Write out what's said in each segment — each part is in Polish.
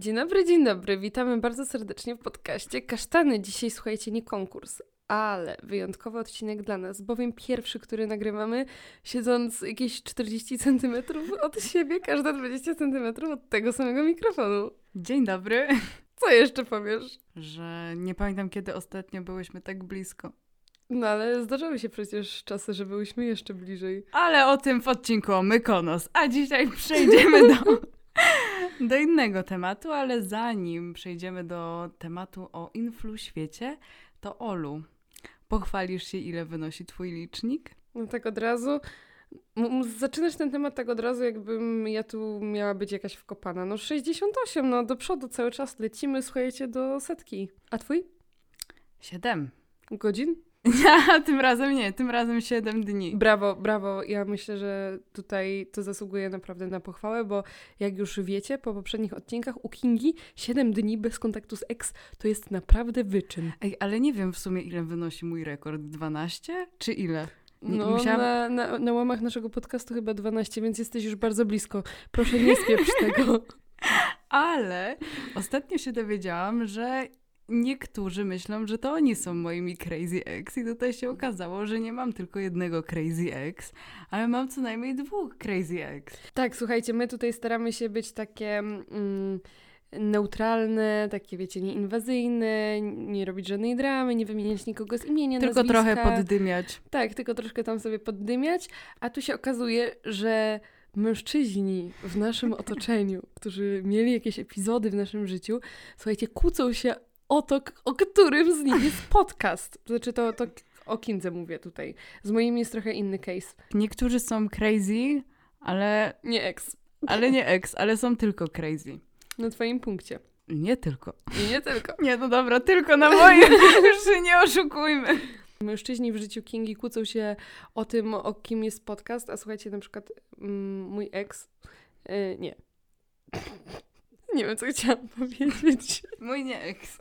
Dzień dobry, dzień dobry. Witamy bardzo serdecznie w podcaście Kasztany. Dzisiaj słuchajcie, nie konkurs, ale wyjątkowy odcinek dla nas, bowiem pierwszy, który nagrywamy, siedząc jakieś 40 cm od siebie, każda 20 cm od tego samego mikrofonu. Dzień dobry. Co jeszcze powiesz? Że nie pamiętam, kiedy ostatnio byłyśmy tak blisko. No ale zdarzały się przecież czasy, że byłyśmy jeszcze bliżej. Ale o tym w odcinku o Mykonos. A dzisiaj przejdziemy do, do innego tematu, ale zanim przejdziemy do tematu o influ świecie, to Olu, pochwalisz się, ile wynosi twój licznik? No tak od razu. Zaczynasz ten temat tak od razu, jakbym ja tu miała być jakaś wkopana. No 68, no do przodu cały czas lecimy, słuchajcie, do setki. A twój? Siedem. Godzin? Tym razem nie, tym razem siedem dni. Brawo, brawo. Ja myślę, że tutaj to zasługuje naprawdę na pochwałę, bo jak już wiecie po poprzednich odcinkach u Kingi 7 dni bez kontaktu z ex to jest naprawdę wyczyn. Ej, ale nie wiem w sumie, ile wynosi mój rekord. 12 czy ile? Nie- No, musiałam- na, na, na łamach naszego podcastu chyba 12, więc jesteś już bardzo blisko. Proszę nie spieprz tego. Ale ostatnio się dowiedziałam, że niektórzy myślą, że to oni są moimi crazy ex i tutaj się okazało, że nie mam tylko jednego crazy ex, ale mam co najmniej dwóch crazy ex. Tak, słuchajcie, my tutaj staramy się być takie mm, neutralne, takie wiecie, nieinwazyjne, nie robić żadnej dramy, nie wymieniać nikogo z imienia, Tylko nazwiska. trochę poddymiać. Tak, tylko troszkę tam sobie poddymiać, a tu się okazuje, że mężczyźni w naszym otoczeniu, którzy mieli jakieś epizody w naszym życiu, słuchajcie, kłócą się o to, o którym z nich jest podcast. Znaczy to, to o Kindze mówię tutaj. Z moim jest trochę inny case. Niektórzy są crazy, ale, Nie ex. ale nie ex, ale są tylko crazy. Na twoim punkcie. Nie tylko. I nie tylko. Nie, no dobra, tylko na moim. Już się nie oszukujmy. Mężczyźni w życiu Kingi kłócą się o tym, o kim jest podcast, a słuchajcie, na przykład mm, mój ex... e, nie. Nie wiem, co chciałam powiedzieć. Mój nie ex.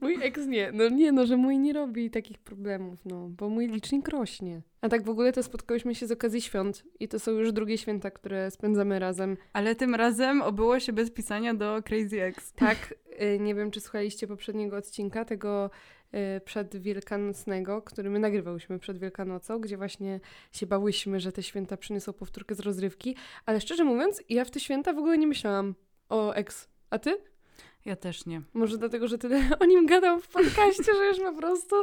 Mój ex nie. No nie, no, że mój nie robi takich problemów, no, bo mój licznik rośnie. A tak w ogóle to spotkałyśmy się z okazji świąt i to są już drugie święta, które spędzamy razem. Ale tym razem obyło się bez pisania do crazy ex. Tak, y, nie wiem, czy słuchaliście poprzedniego odcinka, tego y, przedwielkanocnego, który my nagrywałyśmy przed Wielkanocą, gdzie właśnie się bałyśmy, że te święta przyniosą powtórkę z rozrywki, ale szczerze mówiąc, ja w te święta w ogóle nie myślałam o ex. A ty? Ja też nie. Może dlatego, że tyle o nim gadam w podcaście, że już po prostu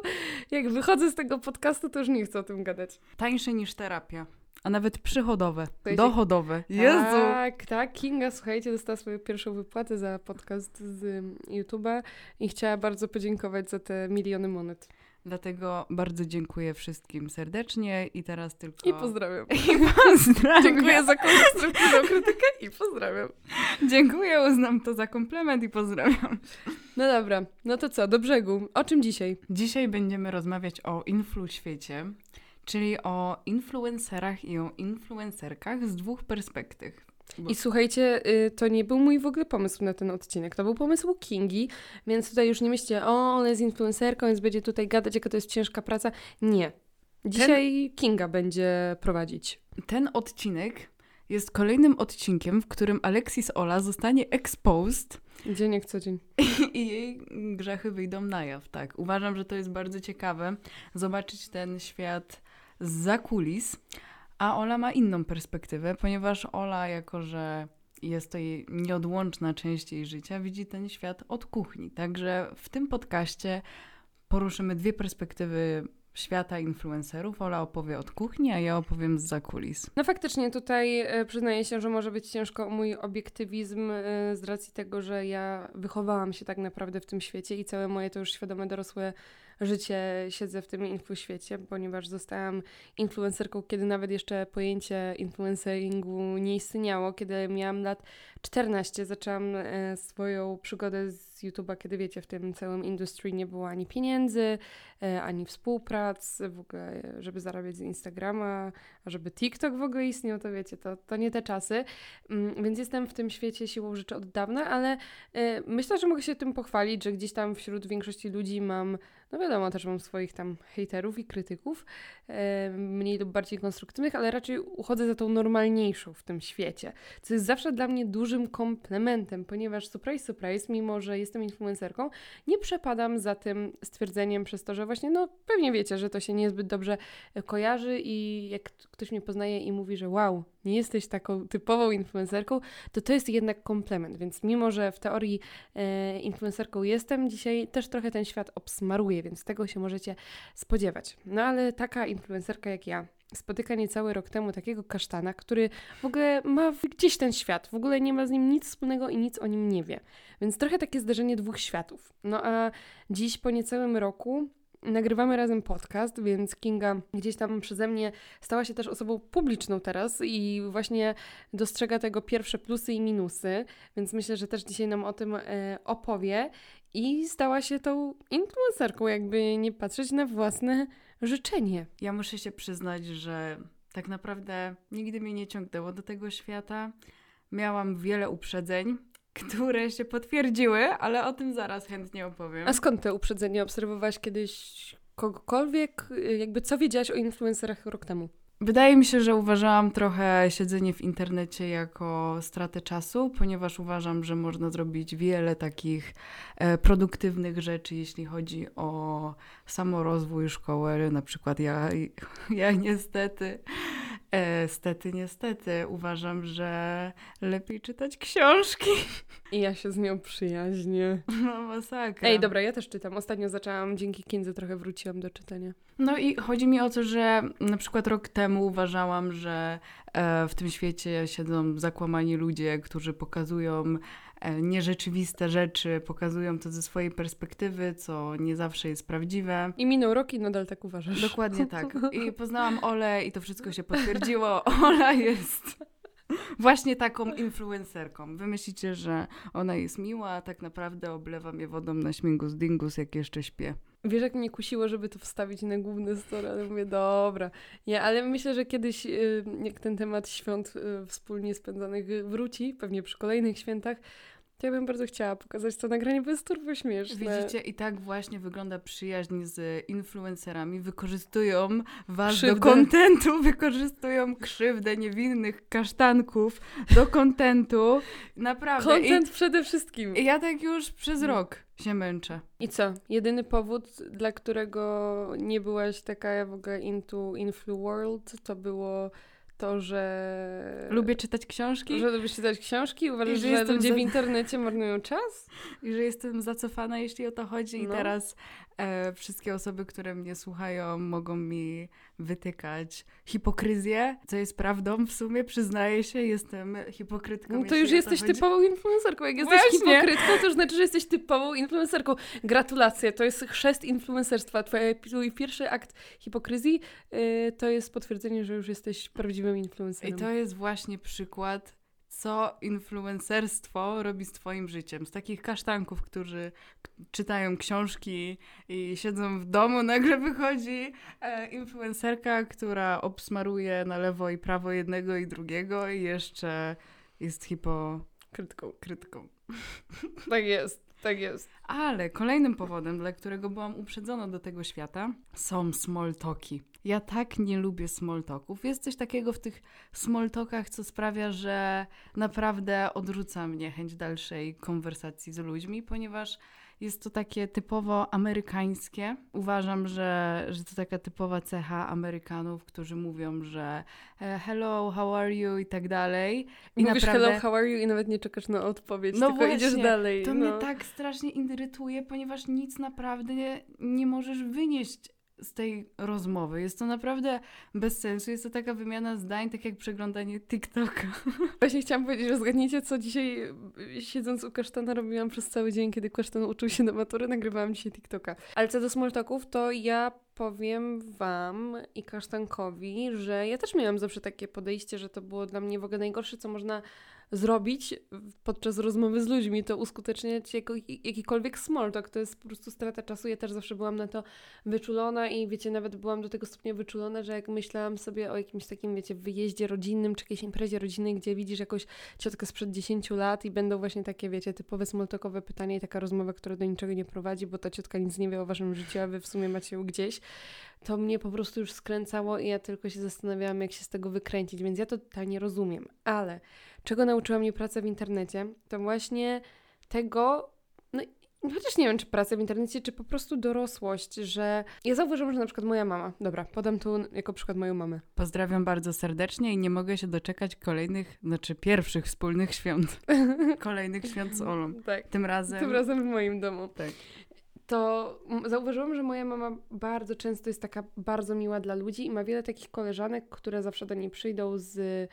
jak wychodzę z tego podcastu, to już nie chcę o tym gadać. Tańsze niż terapia. A nawet przychodowe, Słuchajcie- dochodowe. Jezu! Tak, tak. Kinga, słuchajcie, dostała swoją pierwszą wypłatę za podcast z YouTube'a i chciała bardzo podziękować za te miliony monet. Dlatego bardzo dziękuję wszystkim serdecznie i teraz tylko... I pozdrawiam. I pozdrawiam. Dziękuję za konstruktywną krytykę i pozdrawiam. Dziękuję, uznam to za komplement i pozdrawiam. No dobra, no to co, do brzegu. O czym dzisiaj? Dzisiaj będziemy rozmawiać o influ świecie, czyli o influencerach i o influencerkach z dwóch perspektyw. I słuchajcie, y, to nie był mój w ogóle pomysł na ten odcinek. To był pomysł Kingi, więc tutaj już nie myślcie, o, ona jest influencerką, więc będzie tutaj gadać, jaka to jest ciężka praca. Nie. Dzisiaj Kinga będzie prowadzić. Ten odcinek jest kolejnym odcinkiem, w którym Alexis Ola zostanie exposed Dzień jak co dzień. i jej grzechy wyjdą na jaw, tak. Uważam, że to jest bardzo ciekawe zobaczyć ten świat za kulis, a Ola ma inną perspektywę, ponieważ Ola, jako że jest to jej nieodłączna część jej życia, widzi ten świat od kuchni. Także w tym podcaście poruszymy dwie perspektywy świata influencerów. Ola opowie od kuchni, a ja opowiem z kulis. No faktycznie tutaj e, przyznaję się, że może być ciężko mój obiektywizm e, z racji tego, że ja wychowałam się tak naprawdę w tym świecie i całe moje to już świadome dorosłe życie siedzę w tym infoświecie, ponieważ zostałam influencerką, kiedy nawet jeszcze pojęcie influenceringu nie istniało. Kiedy miałam lat 14, zaczęłam e, swoją przygodę z YouTube'a, kiedy wiecie, w tym całym industrii nie było ani pieniędzy, e, ani współprac, w ogóle, żeby zarabiać z Instagrama, a żeby TikTok w ogóle istniał, to wiecie, to, to nie te czasy. Mm, Więc jestem w tym świecie siłą rzeczy od dawna, ale e, myślę, że mogę się tym pochwalić, że gdzieś tam wśród większości ludzi mam No wiadomo, też mam swoich tam hejterów i krytyków, e, mniej lub bardziej konstruktywnych, ale raczej uchodzę za tą normalniejszą w tym świecie, co jest zawsze dla mnie dużym komplementem, ponieważ surprise, surprise, mimo że jestem influencerką, nie przepadam za tym stwierdzeniem przez to, że właśnie, no pewnie wiecie, że to się niezbyt dobrze kojarzy i jak ktoś mnie poznaje i mówi, że wow, nie jesteś taką typową influencerką, to to jest jednak komplement. Więc mimo, że w teorii e, influencerką jestem, dzisiaj też trochę ten świat obsmaruję, więc tego się możecie spodziewać. No ale taka influencerka jak ja spotyka niecały rok temu takiego kasztana, który w ogóle ma gdzieś ten świat, w ogóle nie ma z nim nic wspólnego i nic o nim nie wie. Więc trochę takie zdarzenie dwóch światów. No a dziś po niecałym roku Nagrywamy razem podcast, więc Kinga gdzieś tam przeze mnie stała się też osobą publiczną teraz i właśnie dostrzega tego pierwsze plusy i minusy, więc myślę, że też dzisiaj nam o tym e, opowie i stała się tą influencerką, jakby nie patrzeć na własne życzenie. Ja muszę się przyznać, że tak naprawdę nigdy mnie nie ciągnęło do tego świata. Miałam wiele uprzedzeń, które się potwierdziły, ale o tym zaraz chętnie opowiem. A skąd te uprzedzenia? Obserwowałaś kiedyś kogokolwiek? Jakby co wiedziałaś o influencerach rok temu? Wydaje mi się, że uważałam trochę siedzenie w internecie jako stratę czasu, ponieważ uważam, że można zrobić wiele takich e, produktywnych rzeczy, jeśli chodzi o samorozwój szkoły. Na przykład ja, ja niestety stety, niestety, uważam, że lepiej czytać książki. I ja się z nią przyjaźnię. No masakra. Ej, dobra, ja też czytam. Ostatnio zaczęłam, dzięki Kindze trochę wróciłam do czytania. No i chodzi mi o to, że na przykład rok temu uważałam, że e, w tym świecie siedzą zakłamani ludzie, którzy pokazują nierzeczywiste rzeczy, pokazują to ze swojej perspektywy, co nie zawsze jest prawdziwe. I minął rok i nadal tak uważasz. Dokładnie tak. I poznałam Olę i to wszystko się potwierdziło. Ola jest właśnie taką influencerką. Wy myślicie, że ona jest miła, a tak naprawdę oblewa mnie wodą na śmigus dingus, jak jeszcze śpię. Wiesz, jak mnie kusiło, żeby to wstawić na główny story, ale mówię, dobra. Nie, ale myślę, że kiedyś, y, jak ten temat świąt y, wspólnie spędzanych wróci, pewnie przy kolejnych świętach, to ja bym bardzo chciała pokazać to nagranie, bo jest turbo śmieszne. Widzicie, i tak właśnie wygląda przyjaźń z influencerami. Wykorzystują was krzywdę. do kontentu, wykorzystują krzywdę niewinnych kasztanków do kontentu. Naprawdę. Kontent przede wszystkim. I ja tak już przez rok się męczę. I co? Jedyny powód, dla którego nie byłaś taka w ogóle into Influ World, to było to, że... Lubię czytać książki. Że lubię czytać książki? Uważasz, że, że ludzie za... w internecie marnują czas? I że jestem zacofana, jeśli o to chodzi. No. I teraz e, wszystkie osoby, które mnie słuchają, mogą mi wytykać hipokryzję, co jest prawdą w sumie, przyznaję się, jestem hipokrytką. No to już jesteś typową influencerką. Jak jesteś Właśnie. hipokrytką, to znaczy, że jesteś typową influencerką. Gratulacje, to jest chrzest influencerstwa. Twój pierwszy akt hipokryzji yy, to jest potwierdzenie, że już jesteś prawdziwym influencerem. I to jest właśnie przykład co influencerstwo robi z Twoim życiem. Z takich kasztanków, którzy czytają książki i siedzą w domu, nagle wychodzi e, influencerka, która obsmaruje na lewo i prawo jednego i drugiego i jeszcze jest hipokrytką. Krytką. Tak jest. Tak jest. Ale kolejnym powodem, dla którego byłam uprzedzona do tego świata, są small talki. Ja tak nie lubię small talków. Jest coś takiego w tych small talkach, co sprawia, że naprawdę odrzuca mnie chęć dalszej konwersacji z ludźmi, ponieważ jest to takie typowo amerykańskie. Uważam, że, że to taka typowa cecha Amerykanów, którzy mówią, że e, hello, how are you i tak dalej. I Mówisz naprawdę... hello, how are you i nawet nie czekasz na odpowiedź, no tylko właśnie, idziesz dalej. To no. mnie tak strasznie irytuje, ponieważ nic naprawdę nie, nie możesz wynieść z tej rozmowy. Jest to naprawdę bez sensu. Jest to taka wymiana zdań, tak jak przeglądanie TikToka. Właśnie chciałam powiedzieć, że zgadnijcie, co dzisiaj siedząc u kasztana robiłam przez cały dzień, kiedy kasztan uczył się na matury, nagrywałam dzisiaj TikToka. Ale co do smalltalków, to ja powiem wam i kasztankowi, że ja też miałam zawsze takie podejście, że to było dla mnie w ogóle najgorsze, co można zrobić podczas rozmowy z ludźmi, to uskuteczniać jako, jakikolwiek small talk, to jest po prostu strata czasu. Ja też zawsze byłam na to wyczulona i wiecie, nawet byłam do tego stopnia wyczulona, że jak myślałam sobie o jakimś takim, wiecie, wyjeździe rodzinnym czy jakiejś imprezie rodzinnej, gdzie widzisz jakąś ciotkę sprzed 10 lat i będą właśnie takie, wiecie, typowe small talkowe pytania i taka rozmowa, która do niczego nie prowadzi, bo ta ciotka nic nie wie o waszym życiu, a wy w sumie macie ją gdzieś, to mnie po prostu już skręcało i ja tylko się zastanawiałam, jak się z tego wykręcić, więc ja to totalnie rozumiem. Ale czego nauczyła mnie praca w internecie, to właśnie tego, no chociaż nie wiem, czy praca w internecie, czy po prostu dorosłość, że ja zauważyłam, że na przykład moja mama, dobra, podam tu jako przykład moją mamę. Pozdrawiam bardzo serdecznie i nie mogę się doczekać kolejnych, znaczy pierwszych wspólnych świąt. kolejnych świąt z Olą. Tak. Tym razem. Tym razem w moim domu. Tak to zauważyłam, że moja mama bardzo często jest taka bardzo miła dla ludzi i ma wiele takich koleżanek, które zawsze do niej przyjdą z,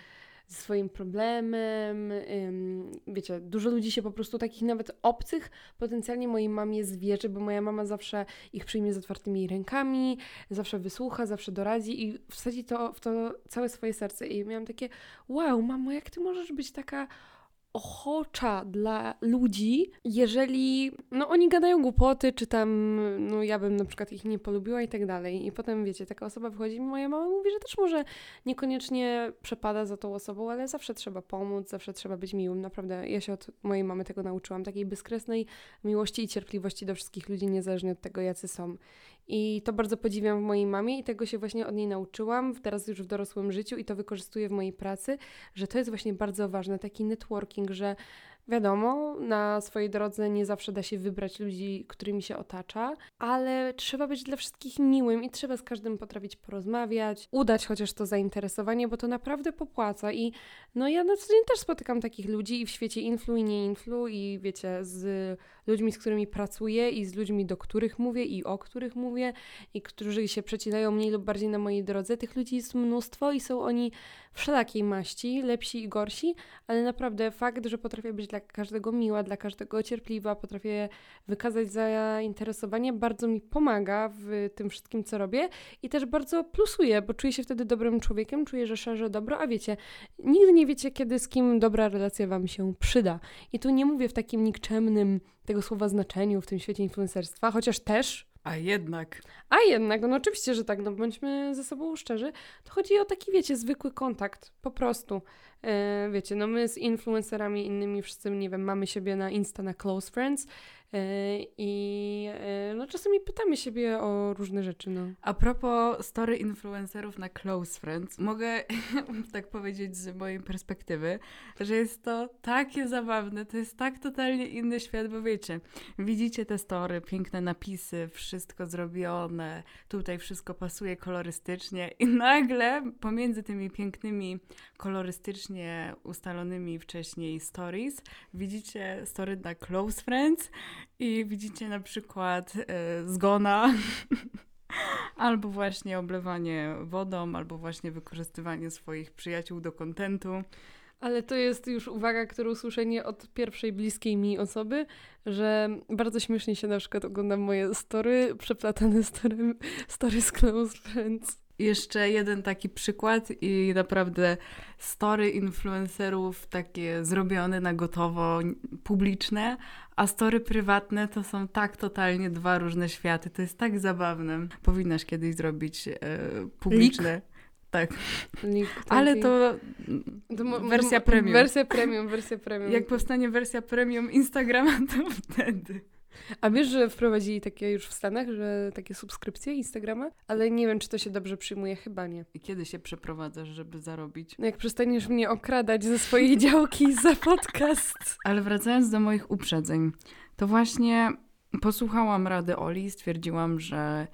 ze swoim problemem. wiecie, dużo ludzi się po prostu takich nawet obcych potencjalnie mojej mamie zwierzy, bo moja mama zawsze ich przyjmie z otwartymi rękami, zawsze wysłucha, zawsze doradzi i wsadzi to w to całe swoje serce. I miałam takie, wow, mamo, jak ty możesz być taka ochocza dla ludzi, jeżeli no oni gadają głupoty, czy tam no ja bym na przykład ich nie polubiła i tak dalej. I potem wiecie, taka osoba wychodzi i moja mama mówi, że też może niekoniecznie przepada za tą osobą, ale zawsze trzeba pomóc, zawsze trzeba być miłym. Naprawdę ja się od mojej mamy tego nauczyłam, takiej bezkresnej miłości i cierpliwości do wszystkich ludzi, niezależnie od tego, jacy są. I to bardzo podziwiam w mojej mamie i tego się właśnie od niej nauczyłam, teraz już w dorosłym życiu i to wykorzystuję w mojej pracy, że to jest właśnie bardzo ważne, taki networking, że Wiadomo, na swojej drodze nie zawsze da się wybrać ludzi, którymi się otacza, ale trzeba być dla wszystkich miłym i trzeba z każdym potrafić porozmawiać, udać chociaż to zainteresowanie, bo to naprawdę popłaca. I no ja na co dzień też spotykam takich ludzi i w świecie influ i nie influ i wiecie, z ludźmi, z którymi pracuję i z ludźmi, do których mówię i o których mówię i którzy się przecinają mniej lub bardziej na mojej drodze. Tych ludzi jest mnóstwo i są oni wszelakiej maści, lepsi i gorsi, ale naprawdę fakt, że potrafię być dla każdego miła, dla każdego cierpliwa, potrafię wykazać zainteresowanie, bardzo mi pomaga w tym wszystkim, co robię i też bardzo plusuje, bo czuję się wtedy dobrym człowiekiem, czuję, że szerzę dobro, a wiecie, nigdy nie wiecie, kiedy z kim dobra relacja Wam się przyda. I tu nie mówię w takim nikczemnym tego słowa znaczeniu w tym świecie influencerstwa, chociaż też a jednak. A jednak, no oczywiście, że tak, no bądźmy ze sobą szczerzy. To chodzi o taki, wiecie, zwykły kontakt, po prostu. E, wiecie, no my z influencerami innymi wszyscy, nie wiem, mamy siebie na Insta, na Close Friends i e, no czasami pytamy siebie o różne rzeczy, no. A propos story influencerów na Close Friends, mogę tak powiedzieć z mojej perspektywy, że jest to takie zabawne, to jest tak totalnie inny świat, bo wiecie, widzicie te story, piękne napisy, wszystko zrobione, tutaj wszystko pasuje kolorystycznie i nagle pomiędzy tymi pięknymi kolorystycznie ustalonymi wcześniej stories. Widzicie story na Close Friends i widzicie na przykład e, zgona. albo właśnie oblewanie wodą, albo właśnie wykorzystywanie swoich przyjaciół do kontentu. Ale to jest już uwaga, którą słyszę nie od pierwszej bliskiej mi osoby, że bardzo śmiesznie się na przykład oglądam moje story, przeplatane story, story z Close Friends. Jeszcze jeden taki przykład i naprawdę story influencerów takie zrobione na gotowo, publiczne, a story prywatne to są tak totalnie dwa różne światy. To jest tak zabawne. Powinnaś kiedyś zrobić e, publiczne. Leak? Tak. Ale to, to wersja premium. Wersja premium, wersja premium. Jak powstanie wersja premium Instagrama, to wtedy. A wiesz, że wprowadzili takie już w Stanach, że takie subskrypcje Instagrama? Ale nie wiem, czy to się dobrze przyjmuje, chyba nie. I kiedy się przeprowadzasz, żeby zarobić? No jak przestaniesz mnie okradać ze swojej działki za podcast. Ale wracając do moich uprzedzeń, to właśnie posłuchałam rady Oli, stwierdziłam, że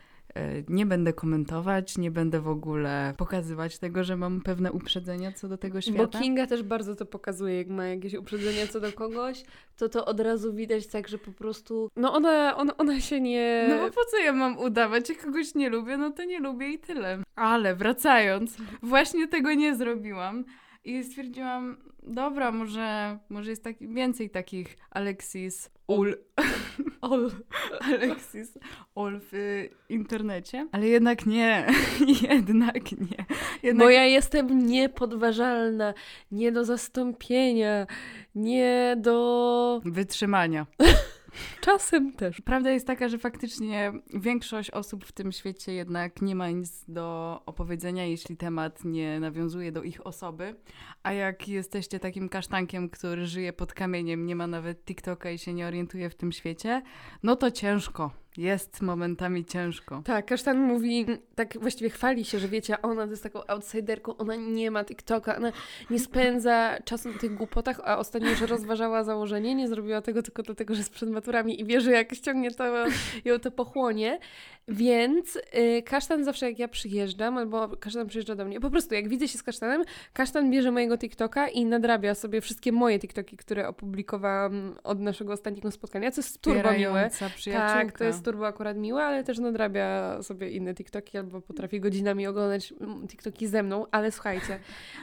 nie będę komentować, nie będę w ogóle pokazywać tego, że mam pewne uprzedzenia co do tego świata. Bo Kinga też bardzo to pokazuje, jak ma jakieś uprzedzenia co do kogoś, to to od razu widać tak, że po prostu, no ona, ona, ona się nie... No bo po co ja mam udawać? Jak kogoś nie lubię, no to nie lubię i tyle. Ale wracając, właśnie tego nie zrobiłam. I stwierdziłam, dobra, może, może jest tak, więcej takich Alexis Ul. Ol. Alexis Ol w y, internecie. Ale jednak nie. jednak nie. Jednak... Bo ja jestem niepodważalna, nie do zastąpienia, nie do... Wytrzymania. Czasem też. Prawda jest taka, że faktycznie większość osób w tym świecie jednak nie ma nic do opowiedzenia, jeśli temat nie nawiązuje do ich osoby. A jak jesteście takim kasztankiem, który żyje pod kamieniem, nie ma nawet TikToka i się nie orientuje w tym świecie, no to ciężko. Jest momentami ciężko. Tak, Kasztan mówi, tak właściwie chwali się, że wiecie, ona jest taką outsiderką, ona nie ma TikToka, ona nie spędza czasu na tych głupotach, a ostatnio już rozważała założenie, nie zrobiła tego tylko dlatego, że jest przed maturami i wie, że jak ściągnie to, ją to pochłonie. Więc y, kasztan zawsze jak ja przyjeżdżam, albo kasztan przyjeżdża do mnie, po prostu jak widzę się z kasztanem, kasztan bierze mojego TikToka i nadrabia sobie wszystkie moje TikToki, które opublikowałam od naszego ostatniego spotkania, co jest turbo miłe. Tak, to jest turbo akurat miłe, ale też nadrabia sobie inne TikToki, albo potrafi godzinami oglądać mm, TikToki ze mną, ale słuchajcie,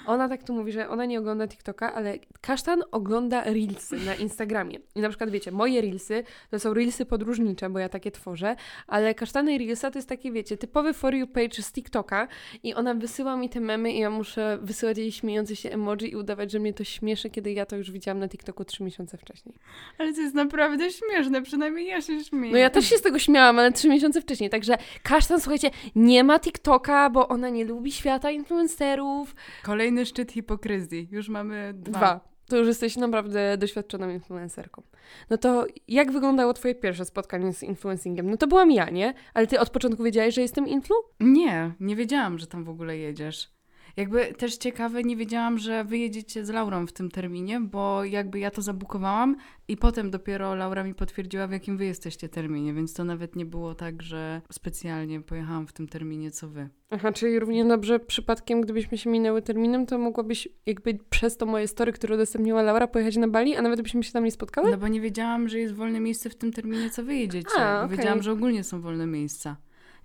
ona tak tu mówi, że ona nie ogląda TikToka, ale kasztan ogląda Reelsy na Instagramie. I na przykład wiecie, moje Reelsy to są Reelsy podróżnicze, bo ja takie tworzę, ale kasztany Reelsa to jest takie, wiecie, typowy for you page z TikToka i ona wysyła mi te memy i ja muszę wysyłać jej śmiejące się emoji i udawać, że mnie to śmieszy, kiedy ja to już widziałam na TikToku trzy miesiące wcześniej. Ale to jest naprawdę śmieszne, przynajmniej ja się śmieję. No ja też się z tego śmiałam, ale trzy miesiące wcześniej, także kasztan, słuchajcie, nie ma TikToka, bo ona nie lubi świata influencerów. Kolejny szczyt hipokryzji. Już mamy dwa. Dwa. To już jesteś naprawdę doświadczoną influencerką. No to jak wyglądało twoje pierwsze spotkanie z influencingiem? No to byłam ja, nie? Ale ty od początku wiedziałeś, że jestem influ? Nie, nie wiedziałam, że tam w ogóle jedziesz. Jakby też ciekawe, nie wiedziałam, że wy jedziecie z Laurą w tym terminie, bo jakby ja to zabukowałam i potem dopiero Laura mi potwierdziła, w jakim wy jesteście terminie, więc to nawet nie było tak, że specjalnie pojechałam w tym terminie, co wy. Aha, czyli równie dobrze przypadkiem, gdybyśmy się minęły terminem, to mogłabyś jakby przez to moje story, które udostępniła Laura, pojechać na Bali, a nawet byśmy się tam nie spotkały? No bo nie wiedziałam, że jest wolne miejsce w tym terminie, co wy jedziecie. A, okay. Wiedziałam, że ogólnie są wolne miejsca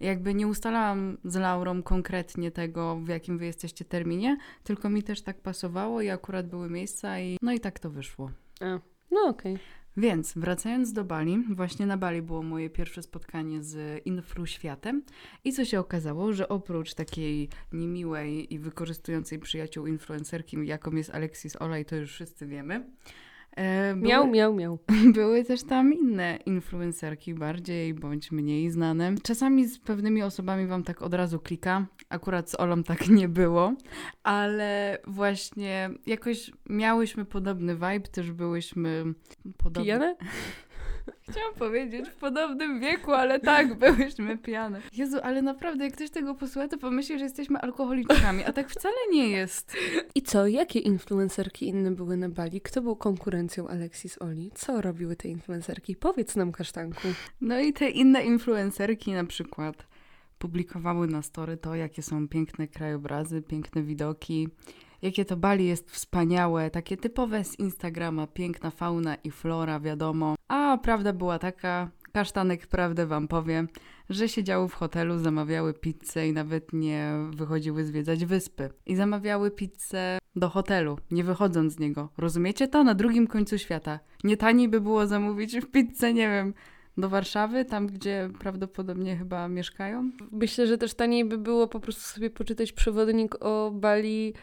jakby nie ustalałam z Laurą konkretnie tego, w jakim wy jesteście terminie, tylko mi też tak pasowało i akurat były miejsca i no i tak to wyszło. A, no okej. Okay. Więc wracając do Bali, właśnie na Bali było moje pierwsze spotkanie z influ światem i co się okazało, że oprócz takiej niemiłej i wykorzystującej przyjaciół influencerki, jaką jest Alexis Olaj, to już wszyscy wiemy, były, miał, miał, miał. Były też tam inne influencerki, bardziej bądź mniej znane. Czasami z pewnymi osobami wam tak od razu klika. Akurat z Olą tak nie było, ale właśnie jakoś miałyśmy podobny vibe, też byłyśmy podobne. Pijane? Chciałam powiedzieć w podobnym wieku, ale tak, byłyśmy pijane. Jezu, ale naprawdę, jak ktoś tego posłucha, to pomyśli, że jesteśmy alkoholiczkami, a tak wcale nie jest. I co, jakie influencerki inne były na Bali? Kto był konkurencją Alexis Oli? Co robiły te influencerki? Powiedz nam, kasztanku. No i te inne influencerki na przykład publikowały na story to, jakie są piękne krajobrazy, piękne widoki, jakie to Bali jest wspaniałe, takie typowe z Instagrama, piękna fauna i flora, wiadomo. A prawda była taka, kasztanek prawdę wam powie, że siedziały w hotelu, zamawiały pizzę i nawet nie wychodziły zwiedzać wyspy. I zamawiały pizzę do hotelu, nie wychodząc z niego. Rozumiecie to? Na drugim końcu świata. Nie taniej by było zamówić pizzę, nie wiem, do Warszawy, tam gdzie prawdopodobnie chyba mieszkają? Myślę, że też taniej by było po prostu sobie poczytać przewodnik o Bali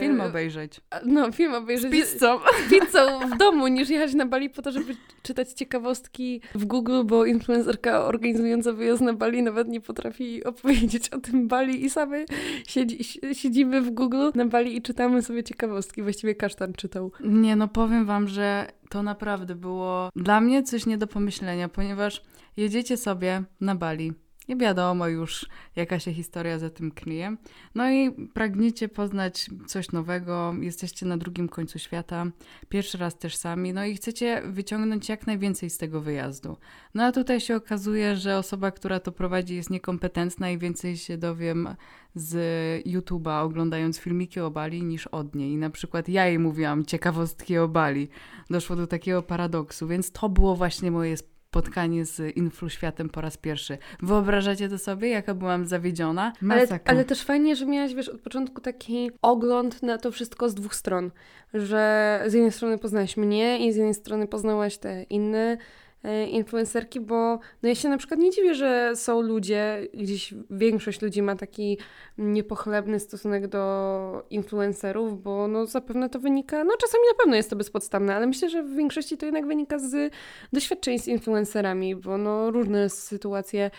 Film obejrzeć. No, film obejrzeć. Z pizzą. Z pizzą w domu, niż jechać na Bali po to, żeby czytać ciekawostki w Google, bo influencerka organizująca wyjazd na Bali nawet nie potrafi opowiedzieć o tym Bali i same siedzi, siedzimy w Google na Bali i czytamy sobie ciekawostki. Właściwie kasztan czytał. Nie, no powiem wam, że to naprawdę było dla mnie coś nie do pomyślenia, ponieważ jedziecie sobie na Bali nie wiadomo już, jaka się historia za tym kryje. No i pragniecie poznać coś nowego, jesteście na drugim końcu świata, pierwszy raz też sami, no i chcecie wyciągnąć jak najwięcej z tego wyjazdu. No a tutaj się okazuje, że osoba, która to prowadzi, jest niekompetentna i więcej się dowiem z YouTube'a, oglądając filmiki o Bali, niż od niej. Na przykład ja jej mówiłam ciekawostki o Bali. Doszło do takiego paradoksu, więc to było właśnie moje spotkanie z influ światem po raz pierwszy. Wyobrażacie to sobie, jaka byłam zawiedziona? Ale, ale też fajnie, że miałaś, wiesz, od początku taki ogląd na to wszystko z dwóch stron. Że z jednej strony poznałaś mnie i z jednej strony poznałaś te inne influencerki, bo no ja się na przykład nie dziwię, że są ludzie, gdzieś większość ludzi ma taki niepochlebny stosunek do influencerów, bo no zapewne to wynika, no czasami na pewno jest to bezpodstawne, ale myślę, że w większości to jednak wynika z doświadczeń z influencerami, bo no różne sytuacje e,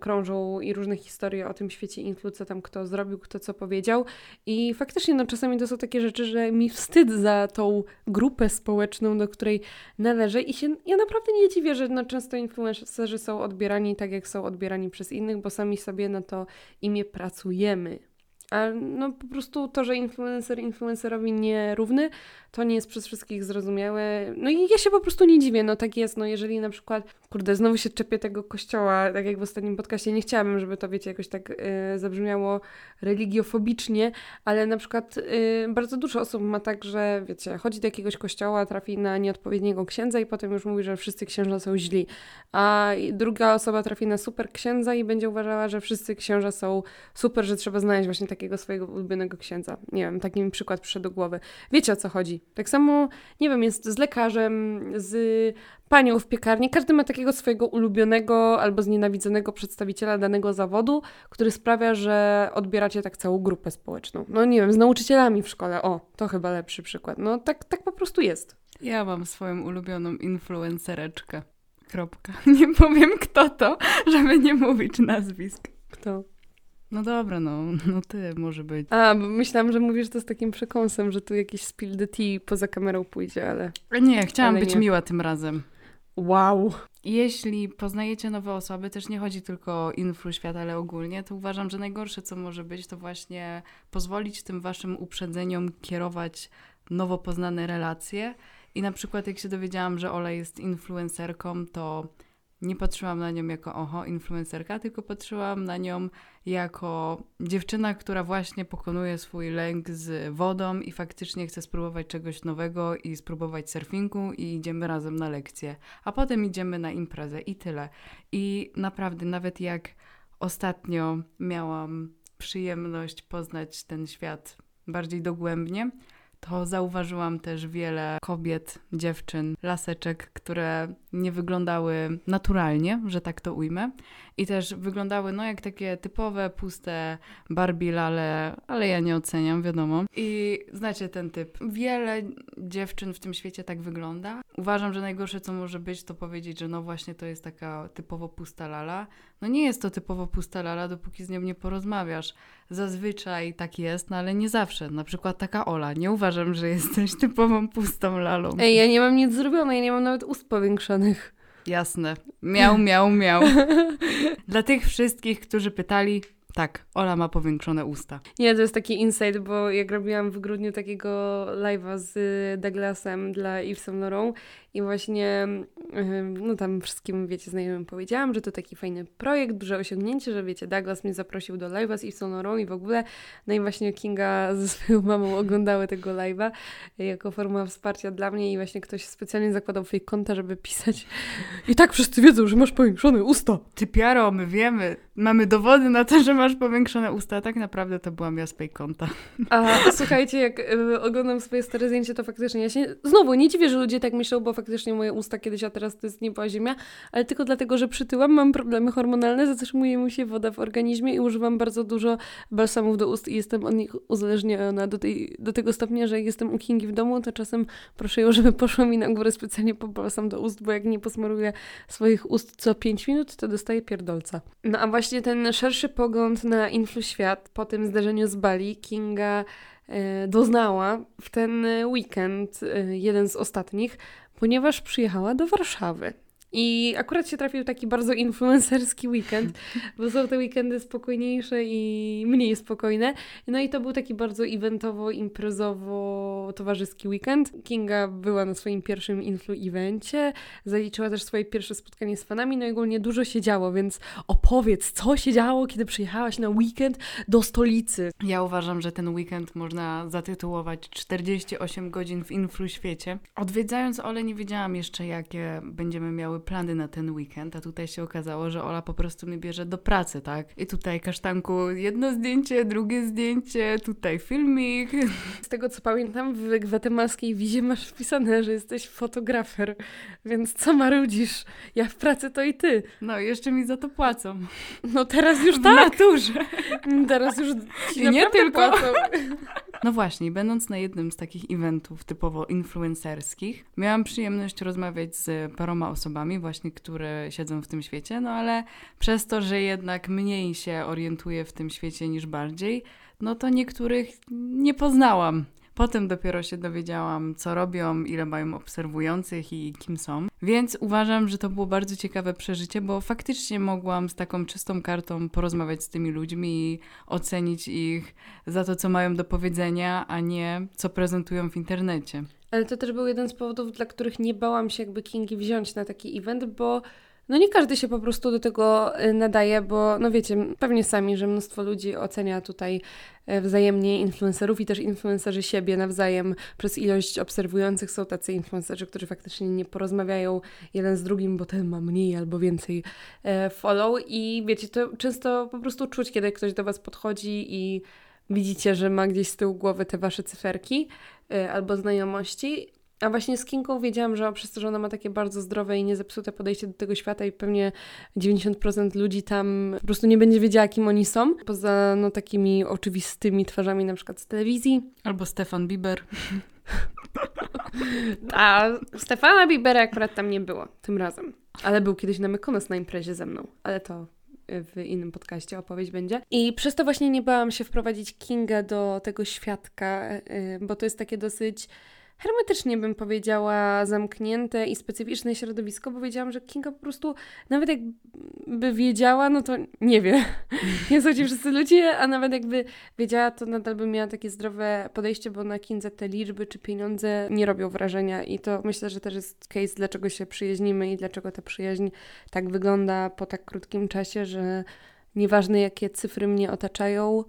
krążą i różne historie o tym świecie influ, co tam kto zrobił, kto co powiedział i faktycznie no czasami to są takie rzeczy, że mi wstyd za tą grupę społeczną, do której należę i się, ja naprawdę nie dziwię, że no, często influencerzy są odbierani tak, jak są odbierani przez innych, bo sami sobie na to imię pracujemy. A no po prostu to, że influencer influencerowi nierówny, to nie jest przez wszystkich zrozumiałe. No i ja się po prostu nie dziwię, no tak jest, no jeżeli na przykład, kurde, znowu się czepię tego kościoła, tak jak w ostatnim podcaście, nie chciałabym, żeby to, wiecie, jakoś tak y, zabrzmiało religiofobicznie, ale na przykład y, bardzo dużo osób ma tak, że, wiecie, chodzi do jakiegoś kościoła, trafi na nieodpowiedniego księdza i potem już mówi, że wszyscy księża są źli, a druga osoba trafi na super księdza i będzie uważała, że wszyscy księża są super, że trzeba znaleźć właśnie takiego swojego ulubionego księdza. Nie wiem, taki mi przykład przyszedł do głowy. Wiecie o co chodzi? Tak samo, nie wiem, jest z lekarzem, z panią w piekarni. Każdy ma takiego swojego ulubionego albo znienawidzonego przedstawiciela danego zawodu, który sprawia, że odbieracie tak całą grupę społeczną. No nie wiem, z nauczycielami w szkole. O, to chyba lepszy przykład. No tak, tak po prostu jest. Ja mam swoją ulubioną influencereczkę. Kropka. Nie powiem kto to, żeby nie mówić nazwisk. Kto? No dobra, no, no ty może być. A, bo myślałam, że mówisz to z takim przekąsem, że tu jakiś spill the tea poza kamerą pójdzie, ale... Nie, chciałam ale być nie. miła tym razem. Wow. Jeśli poznajecie nowe osoby, też nie chodzi tylko o influ świata, ale ogólnie, to uważam, że najgorsze, co może być, to właśnie pozwolić tym waszym uprzedzeniom kierować nowo poznane relacje. I na przykład, jak się dowiedziałam, że Ola jest influencerką, to nie patrzyłam na nią jako oho, influencerka, tylko patrzyłam na nią jako dziewczyna, która właśnie pokonuje swój lęk z wodą i faktycznie chce spróbować czegoś nowego i spróbować surfingu i idziemy razem na lekcję, a potem idziemy na imprezę i tyle. I naprawdę, nawet jak ostatnio miałam przyjemność poznać ten świat bardziej dogłębnie, to zauważyłam też wiele kobiet, dziewczyn, laseczek, które nie wyglądały naturalnie, że tak to ujmę. I też wyglądały no jak takie typowe, puste Barbie lale, ale ja nie oceniam, wiadomo. I znacie ten typ. Wiele dziewczyn w tym świecie tak wygląda. Uważam, że najgorsze co może być to powiedzieć, że no właśnie to jest taka typowo pusta lala. No nie jest to typowo pusta lala, dopóki z nią nie porozmawiasz. Zazwyczaj tak jest, no ale nie zawsze. Na przykład taka Ola. Nie uważam, że jesteś typową pustą lalą. Ej, ja nie mam nic zrobione, ja nie mam nawet ust powiększonych. Jasne. Miał, miał, miał. Dla tych wszystkich, którzy pytali, tak, Ola ma powiększone usta. Nie, to jest taki insight, bo jak robiłam w grudniu takiego live'a z Douglasem dla Yves Saint Laurent i właśnie no tam wszystkim, wiecie, znajomym powiedziałam, że to taki fajny projekt, duże osiągnięcie, że wiecie, Douglas mnie zaprosił do live'a z Yves Saint Laurent i w ogóle no i właśnie Kinga ze swoją mamą oglądały tego live'a jako forma wsparcia dla mnie i właśnie ktoś specjalnie zakładał fake konta, żeby pisać i tak wszyscy wiedzą, że masz powiększone usta. Ty piaro, my wiemy, mamy dowody na to, że masz powiększone usta. Tak naprawdę to byłam ja z. A słuchajcie, jak y, oglądam swoje stare zdjęcie, to faktycznie ja się znowu nie dziwię, że ludzie tak myślą, bo faktycznie moje usta kiedyś, a teraz to jest nieba ziemia, ale tylko dlatego, że przytyłam, mam problemy hormonalne, zatrzymuje mi się woda w organizmie i używam bardzo dużo balsamów do ust i jestem od nich uzależniona do, tej, do tego stopnia, że jak jestem u Kingi w domu, to czasem proszę ją, żeby poszła mi na górę specjalnie po balsam do ust, bo jak nie posmaruję swoich ust co 5 minut, to dostaję pierdolca. No a właśnie ten szerszy pogląd na influ świat po tym zdarzeniu z Bali Kinga e, doznała w ten weekend, e, jeden z ostatnich, ponieważ przyjechała do Warszawy. I akurat się trafił taki bardzo influencerski weekend, bo są te weekendy spokojniejsze i mniej spokojne. No i to był taki bardzo eventowo, imprezowo, towarzyski weekend. Kinga była na swoim pierwszym influ evencie, zaliczyła też swoje pierwsze spotkanie z fanami, no i ogólnie dużo się działo, więc opowiedz, co się działo, kiedy przyjechałaś na weekend do stolicy. Ja uważam, że ten weekend można zatytułować 48 godzin w influ świecie. Odwiedzając Ole nie wiedziałam jeszcze, jakie będziemy miały plany na ten weekend, a tutaj się okazało, że Ola po prostu mnie bierze do pracy, tak? I tutaj kasztanku jedno zdjęcie, drugie zdjęcie, tutaj filmik. Z tego co pamiętam, w gwatemalskiej wizie masz wpisane, że jesteś fotografer, więc co marudzisz? Ja w pracy to i ty. No, jeszcze mi za to płacą. No teraz już W tak. naturze. Teraz już I nie tylko. Płacą. No właśnie, będąc na jednym z takich eventów typowo influencerskich, miałam przyjemność rozmawiać z paroma osobami właśnie, które siedzą w tym świecie, no ale przez to, że jednak mniej się orientuję w tym świecie niż bardziej, no to niektórych nie poznałam. Potem dopiero się dowiedziałam, co robią, ile mają obserwujących i kim są. Więc uważam, że to było bardzo ciekawe przeżycie, bo faktycznie mogłam z taką czystą kartą porozmawiać z tymi ludźmi i ocenić ich za to, co mają do powiedzenia, a nie co prezentują w internecie. Ale to też był jeden z powodów, dla których nie bałam się jakby Kingi wziąć na taki event, bo no nie każdy się po prostu do tego y, nadaje, bo no wiecie, pewnie sami, że mnóstwo ludzi ocenia tutaj e, wzajemnie influencerów i też influencerzy siebie nawzajem przez ilość obserwujących są tacy influencerzy, którzy faktycznie nie porozmawiają jeden z drugim, bo ten ma mniej albo więcej e, follow i wiecie, to często po prostu czuć, kiedy ktoś do was podchodzi i widzicie, że ma gdzieś z tyłu głowy te wasze cyferki y, albo znajomości. A właśnie z Kingą wiedziałam, że przez to, że ona ma takie bardzo zdrowe i niezepsute podejście do tego świata i pewnie 90% ludzi tam po prostu nie będzie wiedziała, kim oni są. Poza no takimi oczywistymi twarzami na przykład z telewizji. Albo Stefan Bieber. A Stefana Biebera akurat tam nie było tym razem. Ale był kiedyś na Mykonos na imprezie ze mną. Ale to w innym podcaście opowieść będzie. I przez to właśnie nie bałam się wprowadzić Kinga do tego świadka, y, bo to jest takie dosyć hermetycznie bym powiedziała zamknięte i specyficzne środowisko, bo wiedziałam, że Kinga po prostu nawet jakby wiedziała, no to nie wie. Nie są ci wszyscy ludzie, a nawet jakby wiedziała, to nadal by miała takie zdrowe podejście, bo na Kindze te liczby czy pieniądze nie robią wrażenia i to myślę, że też jest case, dlaczego się przyjaźnimy i dlaczego ta przyjaźń tak wygląda po tak krótkim czasie, że nieważne jakie cyfry mnie otaczają,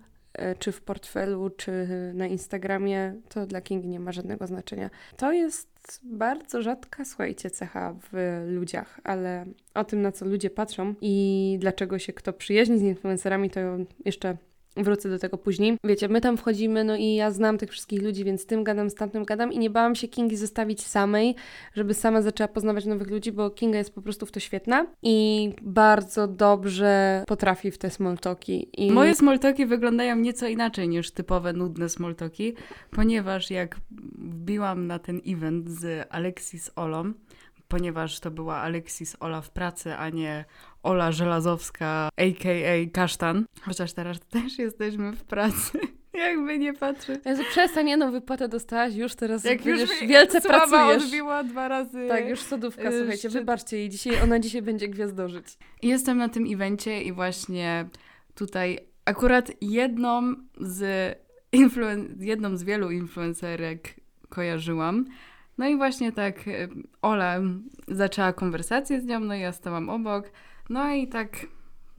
czy w portfelu, czy na Instagramie, to dla Kingi nie ma żadnego znaczenia. To jest bardzo rzadka, słuchajcie, cecha w ludziach, ale o tym, na co ludzie patrzą i dlaczego się kto przyjaźni z influencerami, to jeszcze wrócę do tego później. Wiecie, my tam wchodzimy, no i ja znam tych wszystkich ludzi, więc tym gadam, z tamtym gadam i nie bałam się Kingi zostawić samej, żeby sama zaczęła poznawać nowych ludzi, bo Kinga jest po prostu w to świetna i bardzo dobrze potrafi w te small talki. I... Moje smoltoki wyglądają nieco inaczej niż typowe nudne smoltoki, ponieważ jak wbiłam na ten event z Alexis Olą, ponieważ to była Alexis Ola w pracy, a nie Ola Żelazowska, a.k.a. Kasztan. Chociaż teraz też jesteśmy w pracy. Jakby nie patrzeć. Jezu, przestań, jedną wypłatę dostałaś, już teraz Jak już mi wielce słaba pracujesz. odbiła dwa razy. Tak, już sodówka, y, słuchajcie, szczyt. wybaczcie jej, dzisiaj, ona dzisiaj będzie gwiazdożyć. Jestem na tym evencie i właśnie tutaj akurat jedną z, influen- jedną z wielu influencerek kojarzyłam. No i właśnie tak e, Ola zaczęła konwersację z nią, no i ja stałam obok. No i tak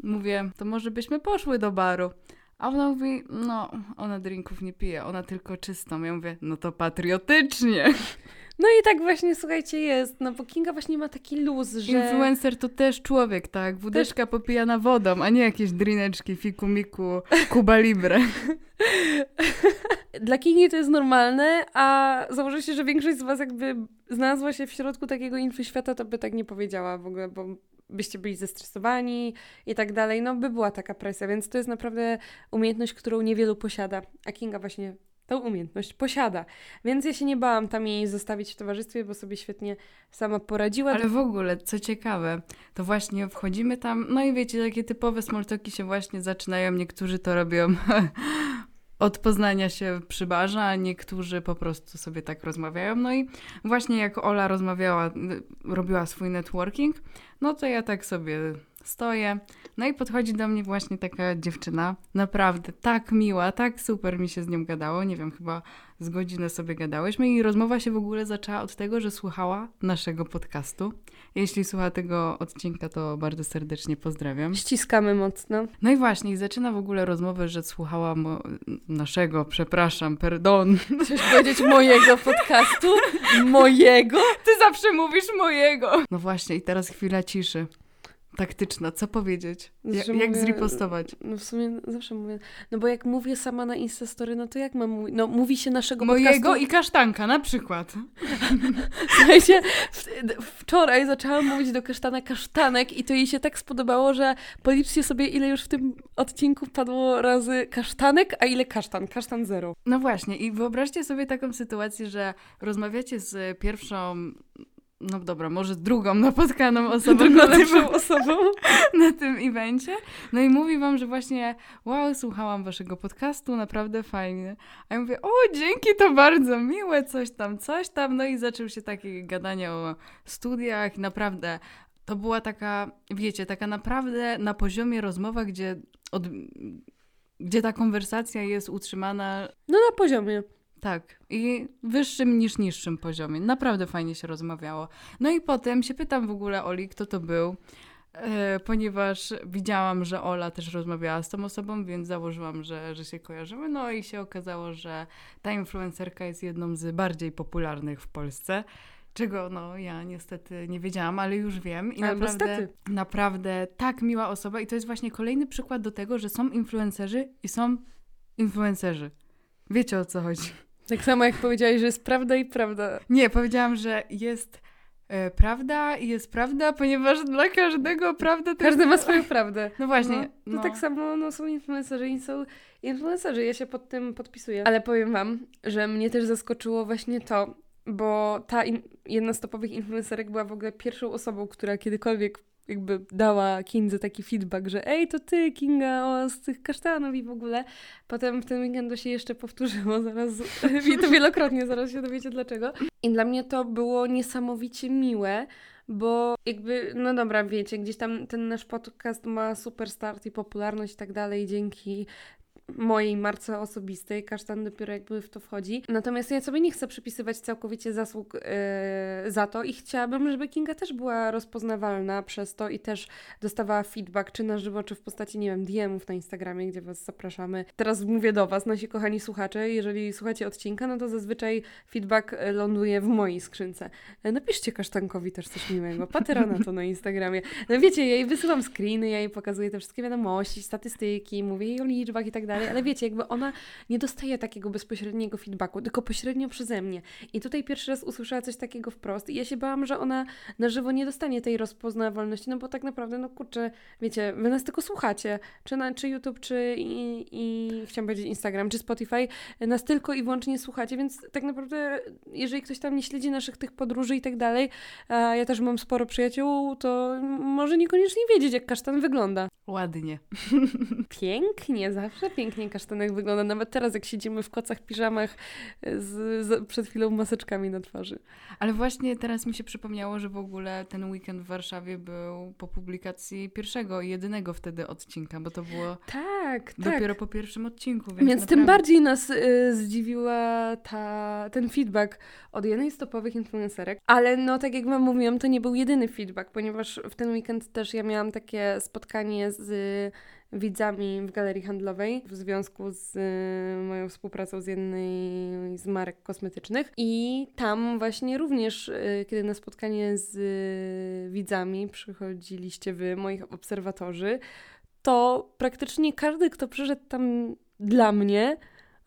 mówię, to może byśmy poszły do baru. A ona mówi, no, ona drinków nie pije, ona tylko czystą. Ja mówię, no to patriotycznie. No i tak właśnie, słuchajcie, jest, no bo Kinga właśnie ma taki luz, że... Influencer to też człowiek, tak? Wódeczka popijana wodą, a nie jakieś drineczki, fiku miku, Cuba Libre. Dla Kingi to jest normalne, a założę się, że większość z was jakby znalazła się w środku takiego infoświata, to by tak nie powiedziała w ogóle, bo byście byli zestresowani i tak dalej, no by była taka presja, więc to jest naprawdę umiejętność, którą niewielu posiada, a Kinga właśnie tą umiejętność posiada, więc ja się nie bałam tam jej zostawić w towarzystwie, bo sobie świetnie sama poradziła. Ale w ogóle, co ciekawe, to właśnie wchodzimy tam, no i wiecie, takie typowe smoltoki się właśnie zaczynają, niektórzy to robią od poznania się przy barze, a niektórzy po prostu sobie tak rozmawiają. No i właśnie jak Ola rozmawiała, robiła swój networking, no to ja tak sobie stoję, no i podchodzi do mnie właśnie taka dziewczyna, naprawdę tak miła, tak super mi się z nią gadało, nie wiem, chyba z godzinę sobie gadałyśmy i rozmowa się w ogóle zaczęła od tego, że słuchała naszego podcastu. Jeśli słucha tego odcinka, to bardzo serdecznie pozdrawiam. Ściskamy mocno. No i właśnie, i zaczyna w ogóle rozmowę, że słuchała mo- naszego, przepraszam, pardon. Chcesz powiedzieć mojego podcastu? Mojego? Ty zawsze mówisz mojego. No właśnie, i teraz chwila ciszy. Taktyczna, co powiedzieć? Jak mówię- zripostować? No w sumie zawsze mówię. No bo jak mówię sama na Instastory, no to jak mam mówić? No mówi się naszego Mojego podcastu. i kasztanka na przykład. Słuchajcie, wczoraj zaczęłam mówić do kasztana kasztanek i to jej się tak spodobało, że policzcie sobie ile już w tym odcinku padło razy kasztanek, a ile kasztan. Kasztan zero. No właśnie, i wyobraźcie sobie taką sytuację, że rozmawiacie z pierwszą, no dobra, może drugą napotkaną osobą Drugą na tym, lepszą osobą. na tym evencie. No i mówi wam, że właśnie wow, słuchałam waszego podcastu, naprawdę fajnie. A ja mówię, o dzięki, to bardzo miłe, coś tam, coś tam. No i zaczął się takie gadanie o studiach. Naprawdę to była taka, wiecie, taka naprawdę na poziomie rozmowa, gdzie, od, gdzie ta konwersacja jest utrzymana No na poziomie. Tak, i wyższym niż niższym poziomie. Naprawdę fajnie się rozmawiało. No i potem się pytam w ogóle Oli, kto to był, e, ponieważ widziałam, że Ola też rozmawiała z tą osobą, więc założyłam, że, że się kojarzymy. No i się okazało, że ta influencerka jest jedną z bardziej popularnych w Polsce. Czego no ja niestety nie wiedziałam, ale już wiem. I naprawdę, naprawdę tak miła osoba. I to jest właśnie kolejny przykład do tego, że są influencerzy i są influencerzy. Wiecie o co chodzi. Tak samo jak powiedziałeś, że jest prawda i prawda. Nie, powiedziałam, że jest e, prawda i jest prawda, ponieważ dla każdego prawda to Każdy jest... ma swoją prawdę. No właśnie. No, No, to tak samo no, są influencerzy i są influencerzy. Ja się pod tym podpisuję. Ale powiem wam, że mnie też zaskoczyło właśnie to, bo ta in- jedna z topowych influencerek była w ogóle pierwszą osobą, która kiedykolwiek jakby dała Kindze taki feedback, że ej, to ty, Kinga, o, z tych kasztanów i w ogóle. Potem w ten weekend to się jeszcze powtórzyło, zaraz, i to wielokrotnie, zaraz się dowiecie dlaczego. I dla mnie to było niesamowicie miłe, bo jakby, no dobra, wiecie, gdzieś tam ten nasz podcast ma super start i popularność i tak dalej dzięki mojej marce osobistej. Kasztan dopiero jakby w to wchodzi. Natomiast ja sobie nie chcę przypisywać całkowicie zasług e, za to i chciałabym, żeby Kinga też była rozpoznawalna przez to i też dostawała feedback, czy na żywo, czy w postaci, nie wiem, DM-ów na Instagramie, gdzie Was zapraszamy. Teraz mówię do Was, nasi kochani słuchacze, jeżeli słuchacie odcinka, no to zazwyczaj feedback e, ląduje w mojej skrzynce. E, Napiszcie Kasztankowi też coś miłego. Patera na to na Instagramie. No wiecie, ja jej wysyłam screeny, ja jej pokazuję te wszystkie wiadomości, statystyki, mówię jej o liczbach i tak dalej, ale wiecie, jakby ona nie dostaje takiego bezpośredniego feedbacku, tylko pośrednio przeze mnie. I tutaj pierwszy raz usłyszała coś takiego wprost i ja się bałam, że ona na żywo nie dostanie tej rozpoznawalności, no bo tak naprawdę, no kurczę, wiecie, wy nas tylko słuchacie, czy, na, czy YouTube, czy i, i chciałam powiedzieć Instagram, czy Spotify, nas tylko i wyłącznie słuchacie, więc tak naprawdę, jeżeli ktoś tam nie śledzi naszych tych podróży i tak dalej, a ja też mam sporo przyjaciół, to może niekoniecznie wiedzieć, jak kasztan wygląda. Ładnie. Pięknie, zawsze pięknie kasztanek wygląda. Nawet teraz, jak siedzimy w kocach, piżamach, z, z, przed chwilą maseczkami na twarzy. Ale właśnie teraz mi się przypomniało, że w ogóle ten weekend w Warszawie był po publikacji pierwszego i jedynego wtedy odcinka, bo to było Tak, tak. dopiero po pierwszym odcinku. Więc, Więc tym bardziej nas y, zdziwiła ta, ten feedback od jednej z topowych influencerek. Ale no, tak jak wam mówiłam, to nie był jedyny feedback, ponieważ w ten weekend też ja miałam takie spotkanie z widzami w galerii handlowej w związku z y, moją współpracą z jednej z marek kosmetycznych. I tam właśnie również, y, kiedy na spotkanie z y, widzami przychodziliście wy, moich obserwatorzy, to praktycznie każdy, kto przyszedł tam dla mnie,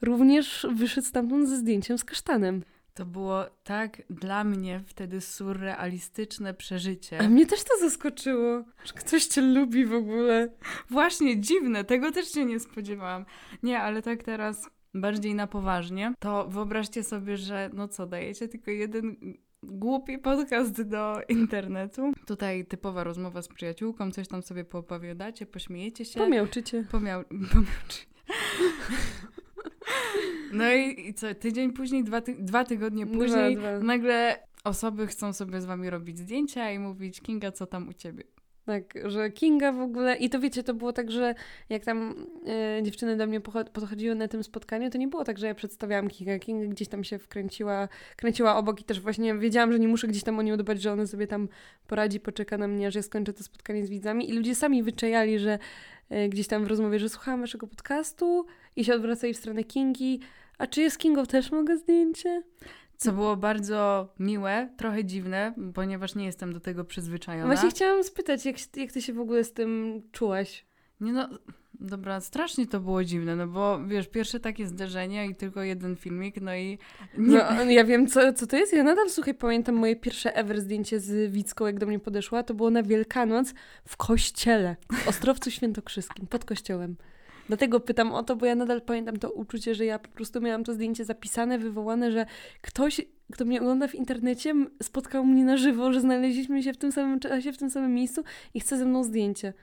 również wyszedł stamtąd ze zdjęciem z kasztanem. To było tak dla mnie wtedy surrealistyczne przeżycie. A mnie też to zaskoczyło, że ktoś cię lubi w ogóle. Właśnie dziwne, tego też się nie spodziewałam. Nie, ale tak teraz bardziej na poważnie, to wyobraźcie sobie, że no co, dajecie tylko jeden głupi podcast do internetu. Tutaj typowa rozmowa z przyjaciółką, coś tam sobie poopowiadacie, pośmiejecie się. Pomiałczycie. Pomiał... Pomiałczy. No i, i co, tydzień później, dwa, ty... dwa tygodnie Dwa, później, dwa. nagle osoby chcą sobie z wami robić zdjęcia i mówić, Kinga, co tam u ciebie? Tak, że Kinga w ogóle. I to wiecie, to było tak, że jak tam e, dziewczyny do mnie podchodziły na tym spotkaniu, to nie było tak, że ja przedstawiałam Kingę. Kinga gdzieś tam się wkręciła, kręciła obok i też właśnie wiedziałam, że nie muszę gdzieś tam o nią dbać, że ona sobie tam poradzi, poczeka na mnie, że ja skończę to spotkanie z widzami. I ludzie sami wyczajali, że gdzieś tam w rozmowie, że słuchałam waszego podcastu i się odwracali w stronę Kingi. A czy jest Kingą też mogę zdjęcie? Co było bardzo miłe, trochę dziwne, ponieważ nie jestem do tego przyzwyczajona. Właśnie chciałam spytać, jak, jak ty się w ogóle z tym czułaś? Nie no, dobra, strasznie to było dziwne, no bo wiesz, pierwsze takie zderzenie i tylko jeden filmik, no i... Nie... No, ja wiem, co, co to jest. Ja nadal, słuchaj, pamiętam moje pierwsze ever zdjęcie z Wicką, jak do mnie podeszła. To było na Wielkanoc w kościele, w Ostrowcu Świętokrzyskim, pod kościołem. Dlatego pytam o to, bo ja nadal pamiętam to uczucie, że ja po prostu miałam to zdjęcie zapisane, wywołane, że ktoś, kto mnie ogląda w internecie, spotkał mnie na żywo, że znaleźliśmy się w tym samym czasie, w tym samym miejscu i chce ze mną zdjęcie.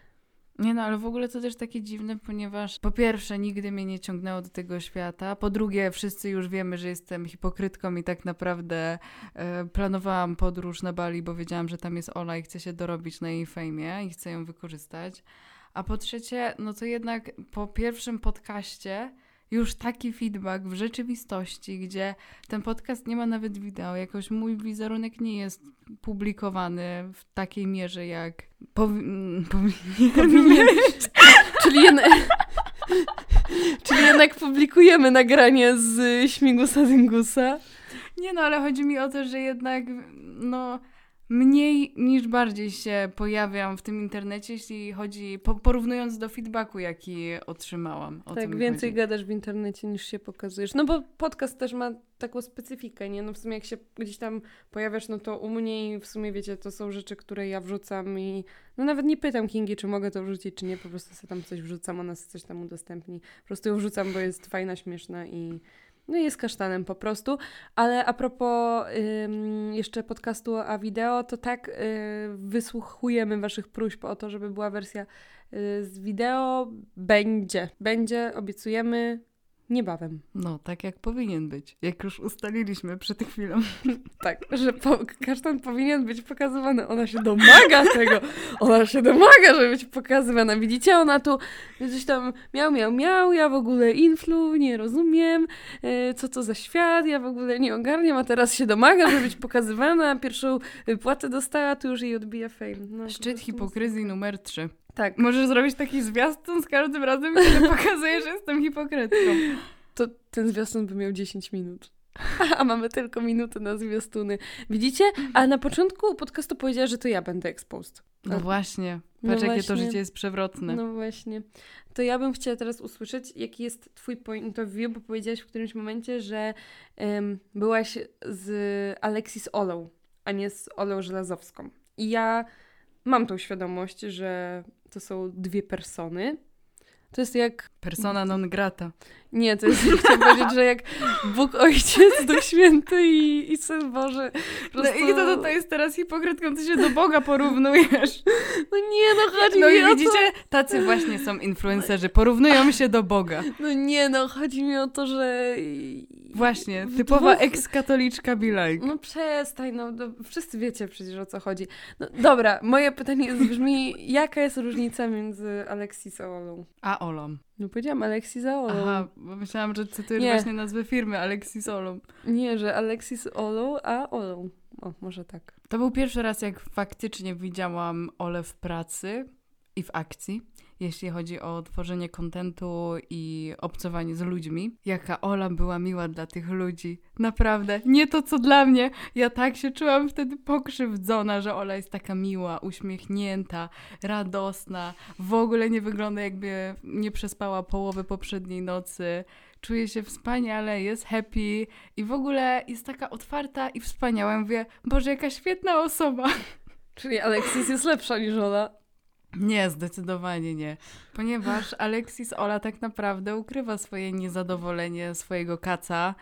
Nie no, ale w ogóle to też takie dziwne, ponieważ po pierwsze nigdy mnie nie ciągnęło do tego świata, po drugie wszyscy już wiemy, że jestem hipokrytką i tak naprawdę e, planowałam podróż na Bali, bo wiedziałam, że tam jest Ola i chcę się dorobić na jej fejmie i chcę ją wykorzystać. A po trzecie, no to jednak po pierwszym podcaście już taki feedback w rzeczywistości, gdzie ten podcast nie ma nawet wideo, jakoś mój wizerunek nie jest publikowany w takiej mierze, jak powinien, powinien być. Czyli jednak... Czyli jednak publikujemy nagranie z Śmigusa Dyngusa. Nie no, ale chodzi mi o to, że jednak no mniej niż bardziej się pojawiam w tym internecie, jeśli chodzi, po, porównując do feedbacku, jaki otrzymałam. tak, więcej chodzi. gadasz w internecie niż się pokazujesz. No bo podcast też ma taką specyfikę, nie? No w sumie jak się gdzieś tam pojawiasz, no to u mnie w sumie wiecie, to są rzeczy, które ja wrzucam i no nawet nie pytam Kingi, czy mogę to wrzucić, czy nie, po prostu sobie tam coś wrzucam, ona coś tam udostępni. Po prostu ją wrzucam, bo jest fajna, śmieszna i no jest kasztanem po prostu. Ale a propos ym, jeszcze podcastu a wideo, to tak y, wysłuchujemy Waszych próśb o to, żeby była wersja y, z wideo. Będzie. Będzie, obiecujemy niebawem. No, tak jak powinien być. Jak już ustaliliśmy przed chwilą. tak, że po, kasztan powinien być pokazywany. Ona się domaga tego. Ona się domaga, żeby być pokazywana. Widzicie, ona tu coś tam miał, miał, miał. Ja w ogóle influ, nie rozumiem. E, co to za świat? Ja w ogóle nie ogarniam, a teraz się domaga, żeby być pokazywana. Pierwszą płatę dostała, tu już jej odbija fame. No, Szczyt hipokryzji numer 3. Tak. Możesz zrobić taki zwiastun z każdym razem, kiedy pokazuje, że jestem hipokrytką. To ten zwiastun by miał 10 minut. A mamy tylko minutę na zwiastuny. Widzicie? A na początku podcastu powiedziała, że to ja będę exposed. No właśnie. No Patrz, no jakie to życie jest przewrotne. No właśnie. To ja bym chciała teraz usłyszeć, jaki jest twój point of view, bo powiedziałaś w którymś momencie, że um, byłaś z Alexis Olą, a nie z Olą Żelazowską. I ja mam tą świadomość, że to są dwie persony. To jest jak. Persona non grata. Nie, to jest, chciałam powiedzieć, że jak Bóg Ojciec, Duch Święty i, i Syn Boży. Prostu... No i to, to jest teraz hipokrytką, ty się do Boga porównujesz. No nie, no chodzi no mi i widzicie, to... tacy właśnie są influencerzy, porównują się do Boga. No nie, no chodzi mi o to, że... Właśnie, typowa ekskatoliczka be like. No przestań, no, no wszyscy wiecie przecież o co chodzi. No, dobra, moje pytanie brzmi, jaka jest różnica między Alexis a Olą? A Olą. No powiedziałam Alexis Olą. Aha, bo myślałam, że cytujesz nie. właśnie nazwę firmy Alexis Olą. Nie, że Alexis Olą, a Olą. O, może tak. To był pierwszy raz, jak faktycznie widziałam Olę w pracy i w akcji jeśli chodzi o tworzenie kontentu i obcowanie z ludźmi. Jaka Ola była miła dla tych ludzi. Naprawdę, nie to co dla mnie. Ja tak się czułam wtedy pokrzywdzona, że Ola jest taka miła, uśmiechnięta, radosna. W ogóle nie wygląda jakby nie przespała połowy poprzedniej nocy czuje się wspaniale, jest happy i w ogóle jest taka otwarta i wspaniała. Mówię, Boże, jaka świetna osoba. Czyli Alexis jest lepsza niż Ola. Nie, zdecydowanie nie. Ponieważ Alexis Ola tak naprawdę ukrywa swoje niezadowolenie swojego kaca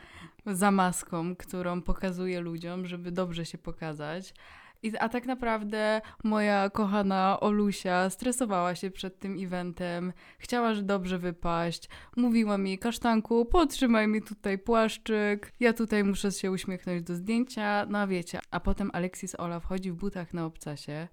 za maską, którą pokazuje ludziom, żeby dobrze się pokazać. I, a tak naprawdę moja kochana Olusia stresowała się przed tym eventem, chciała, że dobrze wypaść. Mówiła mi, kasztanku, potrzymaj mi tutaj płaszczyk, ja tutaj muszę się uśmiechnąć do zdjęcia. No a wiecie, a potem Alexis Ola wchodzi w butach na obcasie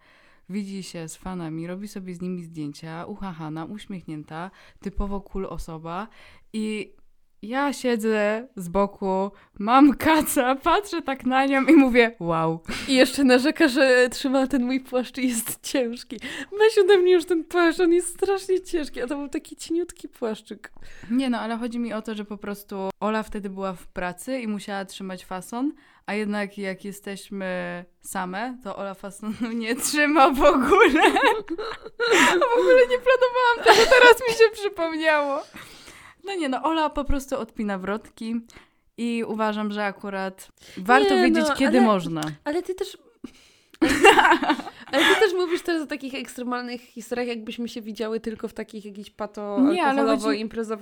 widzi się z fanami, robi sobie z nimi zdjęcia, uchachana, uśmiechnięta, typowo cool osoba i ja siedzę z boku, mam kaca, patrzę tak na nią i mówię wow. I jeszcze narzeka, że trzyma ten mój płaszcz i jest ciężki. Weź ode mnie już ten płaszcz, on jest strasznie ciężki, a to był taki cieniutki płaszczyk. Nie no, ale chodzi mi o to, że po prostu Ola wtedy była w pracy i musiała trzymać fason, a jednak jak jesteśmy same, to Ola fasonu nie trzyma w ogóle. w ogóle nie planowałam tego, teraz mi się przypomniało. No nie no, Ola po prostu odpina wrotki i uważam, że akurat warto Nie, wiedzieć, no, kiedy ale- można. Ale ty też... Ale ty też mówisz teraz o takich ekstremalnych historiach, jakbyśmy się widziały tylko w takich jakichś pato Nie, ale chodzi-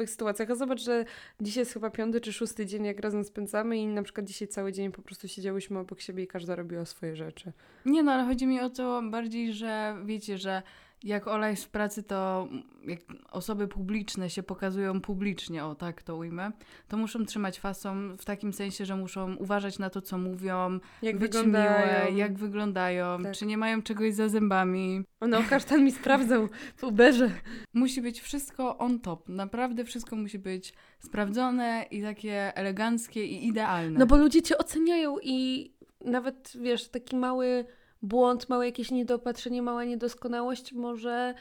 sytuacjach. A zobacz, że dzisiaj jest chyba piąty czy szósty dzień, jak razem spędzamy i na przykład dzisiaj cały dzień po prostu siedziałyśmy obok siebie i każda robiła swoje rzeczy. Nie no, ale chodzi mi o to bardziej, że wiecie, że jak Ola jest w pracy, to jak osoby publiczne się pokazują publicznie, o tak to ujmę, to muszą trzymać fason w takim sensie, że muszą uważać na to, co mówią, Jak być wyglądają. miłe, jak wyglądają, Tak. czy nie mają czegoś za zębami. No, kasztan mi sprawdzał w Uberze. Musi być wszystko on top. Naprawdę wszystko musi być sprawdzone i takie eleganckie i idealne. No bo ludzie cię oceniają i nawet, wiesz, taki mały błąd, małe jakieś niedopatrzenie, mała niedoskonałość może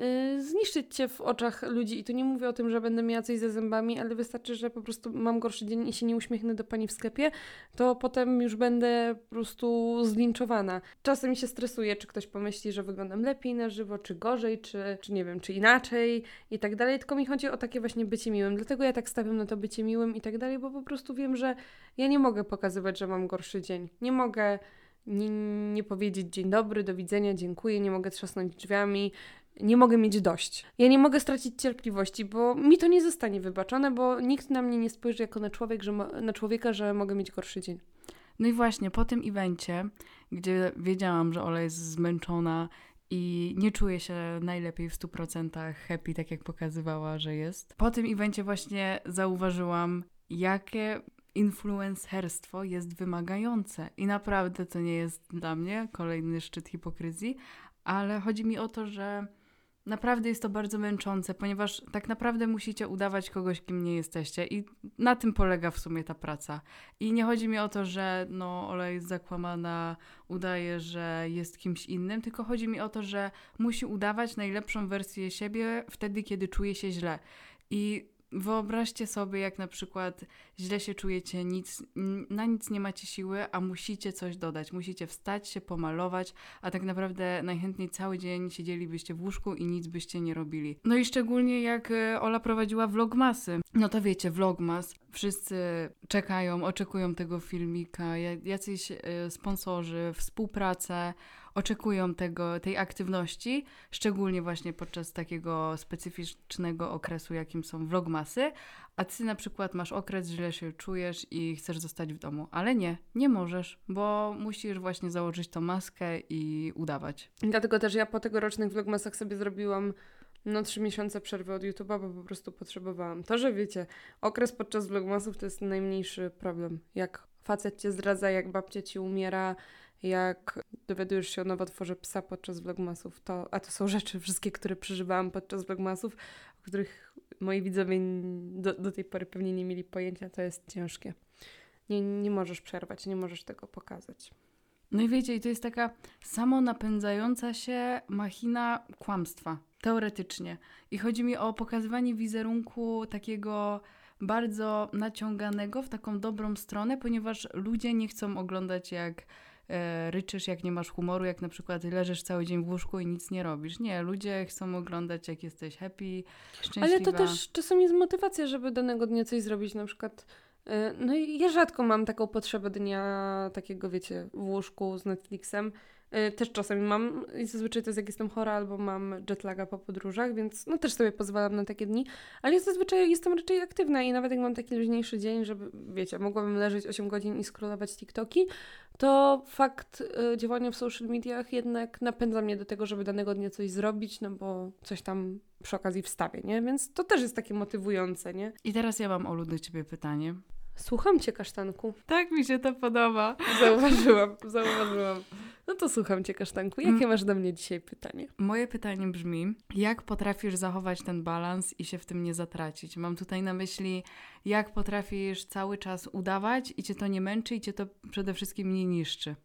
y, zniszczyć cię w oczach ludzi. I tu nie mówię o tym, że będę miała coś ze zębami, ale wystarczy, że po prostu mam gorszy dzień i się nie uśmiechnę do pani w sklepie, to potem już będę po prostu zlinczowana. Czasem się stresuję, czy ktoś pomyśli, że wyglądam lepiej na żywo, czy gorzej, czy, czy nie wiem, czy inaczej i tak dalej. Tylko mi chodzi o takie właśnie bycie miłym. Dlatego ja tak stawiam na to bycie miłym i tak dalej, bo po prostu wiem, że ja nie mogę pokazywać, że mam gorszy dzień. Nie mogę nie, nie powiedzieć dzień dobry, do widzenia, dziękuję, nie mogę trzasnąć drzwiami, nie mogę mieć dość. Ja nie mogę stracić cierpliwości, bo mi to nie zostanie wybaczone, bo nikt na mnie nie spojrzy jako na, człowiek, że mo- na człowieka, że mogę mieć gorszy dzień. No i właśnie po tym evencie, gdzie wiedziałam, że Ola jest zmęczona i nie czuje się najlepiej w 100% happy, tak jak pokazywała, że jest. Po tym evencie właśnie zauważyłam, jakie influencerstwo jest wymagające. I naprawdę to nie jest dla mnie kolejny szczyt hipokryzji, ale chodzi mi o to, że naprawdę jest to bardzo męczące, ponieważ tak naprawdę musicie udawać kogoś, kim nie jesteście. I na tym polega w sumie ta praca. I nie chodzi mi o to, że no, Ola jest zakłamana, udaje, że jest kimś innym, tylko chodzi mi o to, że musi udawać najlepszą wersję siebie wtedy, kiedy czuje się źle. I wyobraźcie sobie, jak na przykład źle się czujecie, nic, na nic nie macie siły, a musicie coś dodać. Musicie wstać się, pomalować, a tak naprawdę najchętniej cały dzień siedzielibyście w łóżku i nic byście nie robili. No i szczególnie jak e, Ola prowadziła vlogmasy. No to wiecie, vlogmas. Wszyscy czekają, oczekują tego filmika, ja- jacyś e, sponsorzy, współpracę, oczekują tego, tej aktywności, szczególnie właśnie podczas takiego specyficznego okresu, jakim są vlogmasy, a ty na przykład masz okres, źle się czujesz i chcesz zostać w domu, ale nie, nie możesz, bo musisz właśnie założyć tą maskę i udawać. Dlatego też ja po tegorocznych vlogmasach sobie zrobiłam no trzy miesiące przerwy od YouTube'a, bo po prostu potrzebowałam. To, że wiecie, okres podczas vlogmasów to jest najmniejszy problem. Jak facet cię zdradza, jak babcia ci umiera, jak dowiadujesz się o nowotworze psa podczas vlogmasów, to, a to są rzeczy wszystkie, które przeżywałam podczas vlogmasów, o których moi widzowie do, do tej pory pewnie nie mieli pojęcia, to jest ciężkie. Nie, nie możesz przerwać, nie możesz tego pokazać. No i wiecie, i to jest taka samonapędzająca się machina kłamstwa, teoretycznie. I chodzi mi o pokazywanie wizerunku takiego bardzo naciąganego w taką dobrą stronę, ponieważ ludzie nie chcą oglądać jak ryczysz, jak nie masz humoru, jak na przykład leżysz cały dzień w łóżku i nic nie robisz. Nie, ludzie chcą oglądać jak jesteś happy, szczęśliwa. Ale to też czasem jest motywacja, żeby danego dnia coś zrobić, na przykład. y, No i ja rzadko mam taką potrzebę dnia takiego, wiecie, w łóżku z Netflixem. Y, Też czasami mam, i zazwyczaj to jest jak jestem chora albo mam jetlaga po podróżach, więc no też sobie pozwalam na takie dni, ale ja zazwyczaj jestem raczej aktywna i nawet jak mam taki luźniejszy dzień, żeby, wiecie, mogłabym leżeć 8 godzin i scrollować TikToki, to fakt y, działania w social mediach jednak napędza mnie do tego, żeby danego dnia coś zrobić, no bo coś tam przy okazji wstawię, nie? Więc to też jest takie motywujące, nie? I teraz ja mam, Olu, do ciebie pytanie. Słucham cię, kasztanku. Tak mi się to podoba. Zauważyłam, zauważyłam. No to słucham cię, kasztanku. Jakie mm. masz do mnie dzisiaj pytanie? Moje pytanie brzmi, jak potrafisz zachować ten balans i się w tym nie zatracić? Mam tutaj na myśli, jak potrafisz cały czas udawać i cię to nie męczy i cię to przede wszystkim nie niszczy.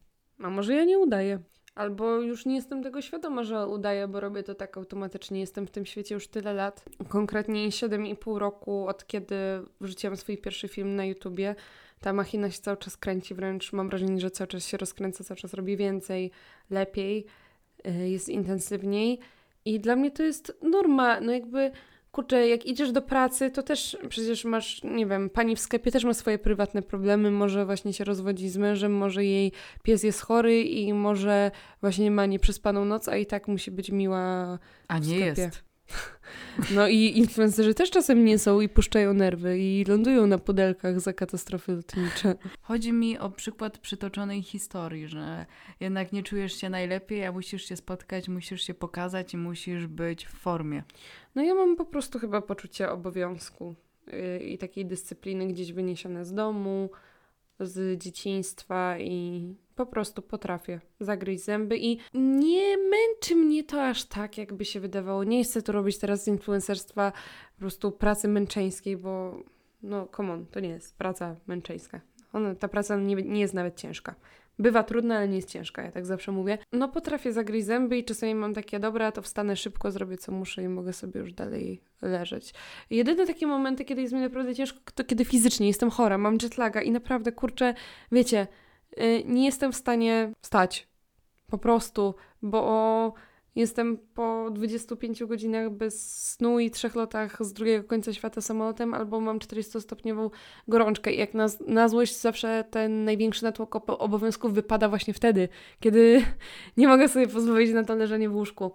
A może ja nie udaję? Albo już nie jestem tego świadoma, że udaję, bo robię to tak automatycznie. Jestem w tym świecie już tyle lat. Konkretnie 7,5 roku od kiedy wrzuciłam swój pierwszy film na YouTubie. Ta machina się cały czas kręci, wręcz mam wrażenie, że cały czas się rozkręca, cały czas robi więcej, lepiej, y, jest intensywniej. I dla mnie to jest norma. No jakby kurczę, jak idziesz do pracy, to też przecież masz, nie wiem, pani w sklepie też ma swoje prywatne problemy, może właśnie się rozwodzi z mężem, może jej pies jest chory i może właśnie ma nieprzespaną noc, a i tak musi być miła A nie jest. No i influencerzy też czasem nie są i puszczają nerwy i lądują na pudelkach za katastrofy lotnicze. Chodzi mi o przykład przytoczonej historii, że jednak nie czujesz się najlepiej, a musisz się spotkać, musisz się pokazać i musisz być w formie. No ja mam po prostu chyba poczucie obowiązku yy, i takiej dyscypliny gdzieś wyniesione z domu, z dzieciństwa i po prostu potrafię zagryźć zęby i nie męczy mnie to aż tak, jakby się wydawało. Nie chcę tu robić teraz z influencerstwa po prostu pracy męczeńskiej, bo no come on, to nie jest praca męczeńska. Ona, ta praca nie, nie jest nawet ciężka. Bywa trudna, ale nie jest ciężka, ja tak zawsze mówię. No potrafię zagryźć zęby i czasami mam takie, dobra, to wstanę szybko, zrobię co muszę i mogę sobie już dalej leżeć. Jedyne takie momenty, kiedy jest mi naprawdę ciężko, to kiedy fizycznie jestem chora, mam jetlaga i naprawdę, kurczę, wiecie, nie jestem w stanie wstać. Po prostu, bo jestem po 25 godzinach bez snu i trzech lotach z drugiego końca świata samolotem, albo mam 400-stopniową gorączkę. I jak na, na złość zawsze ten największy natłok obowiązków wypada właśnie wtedy, kiedy nie mogę sobie pozwolić na to leżenie w łóżku.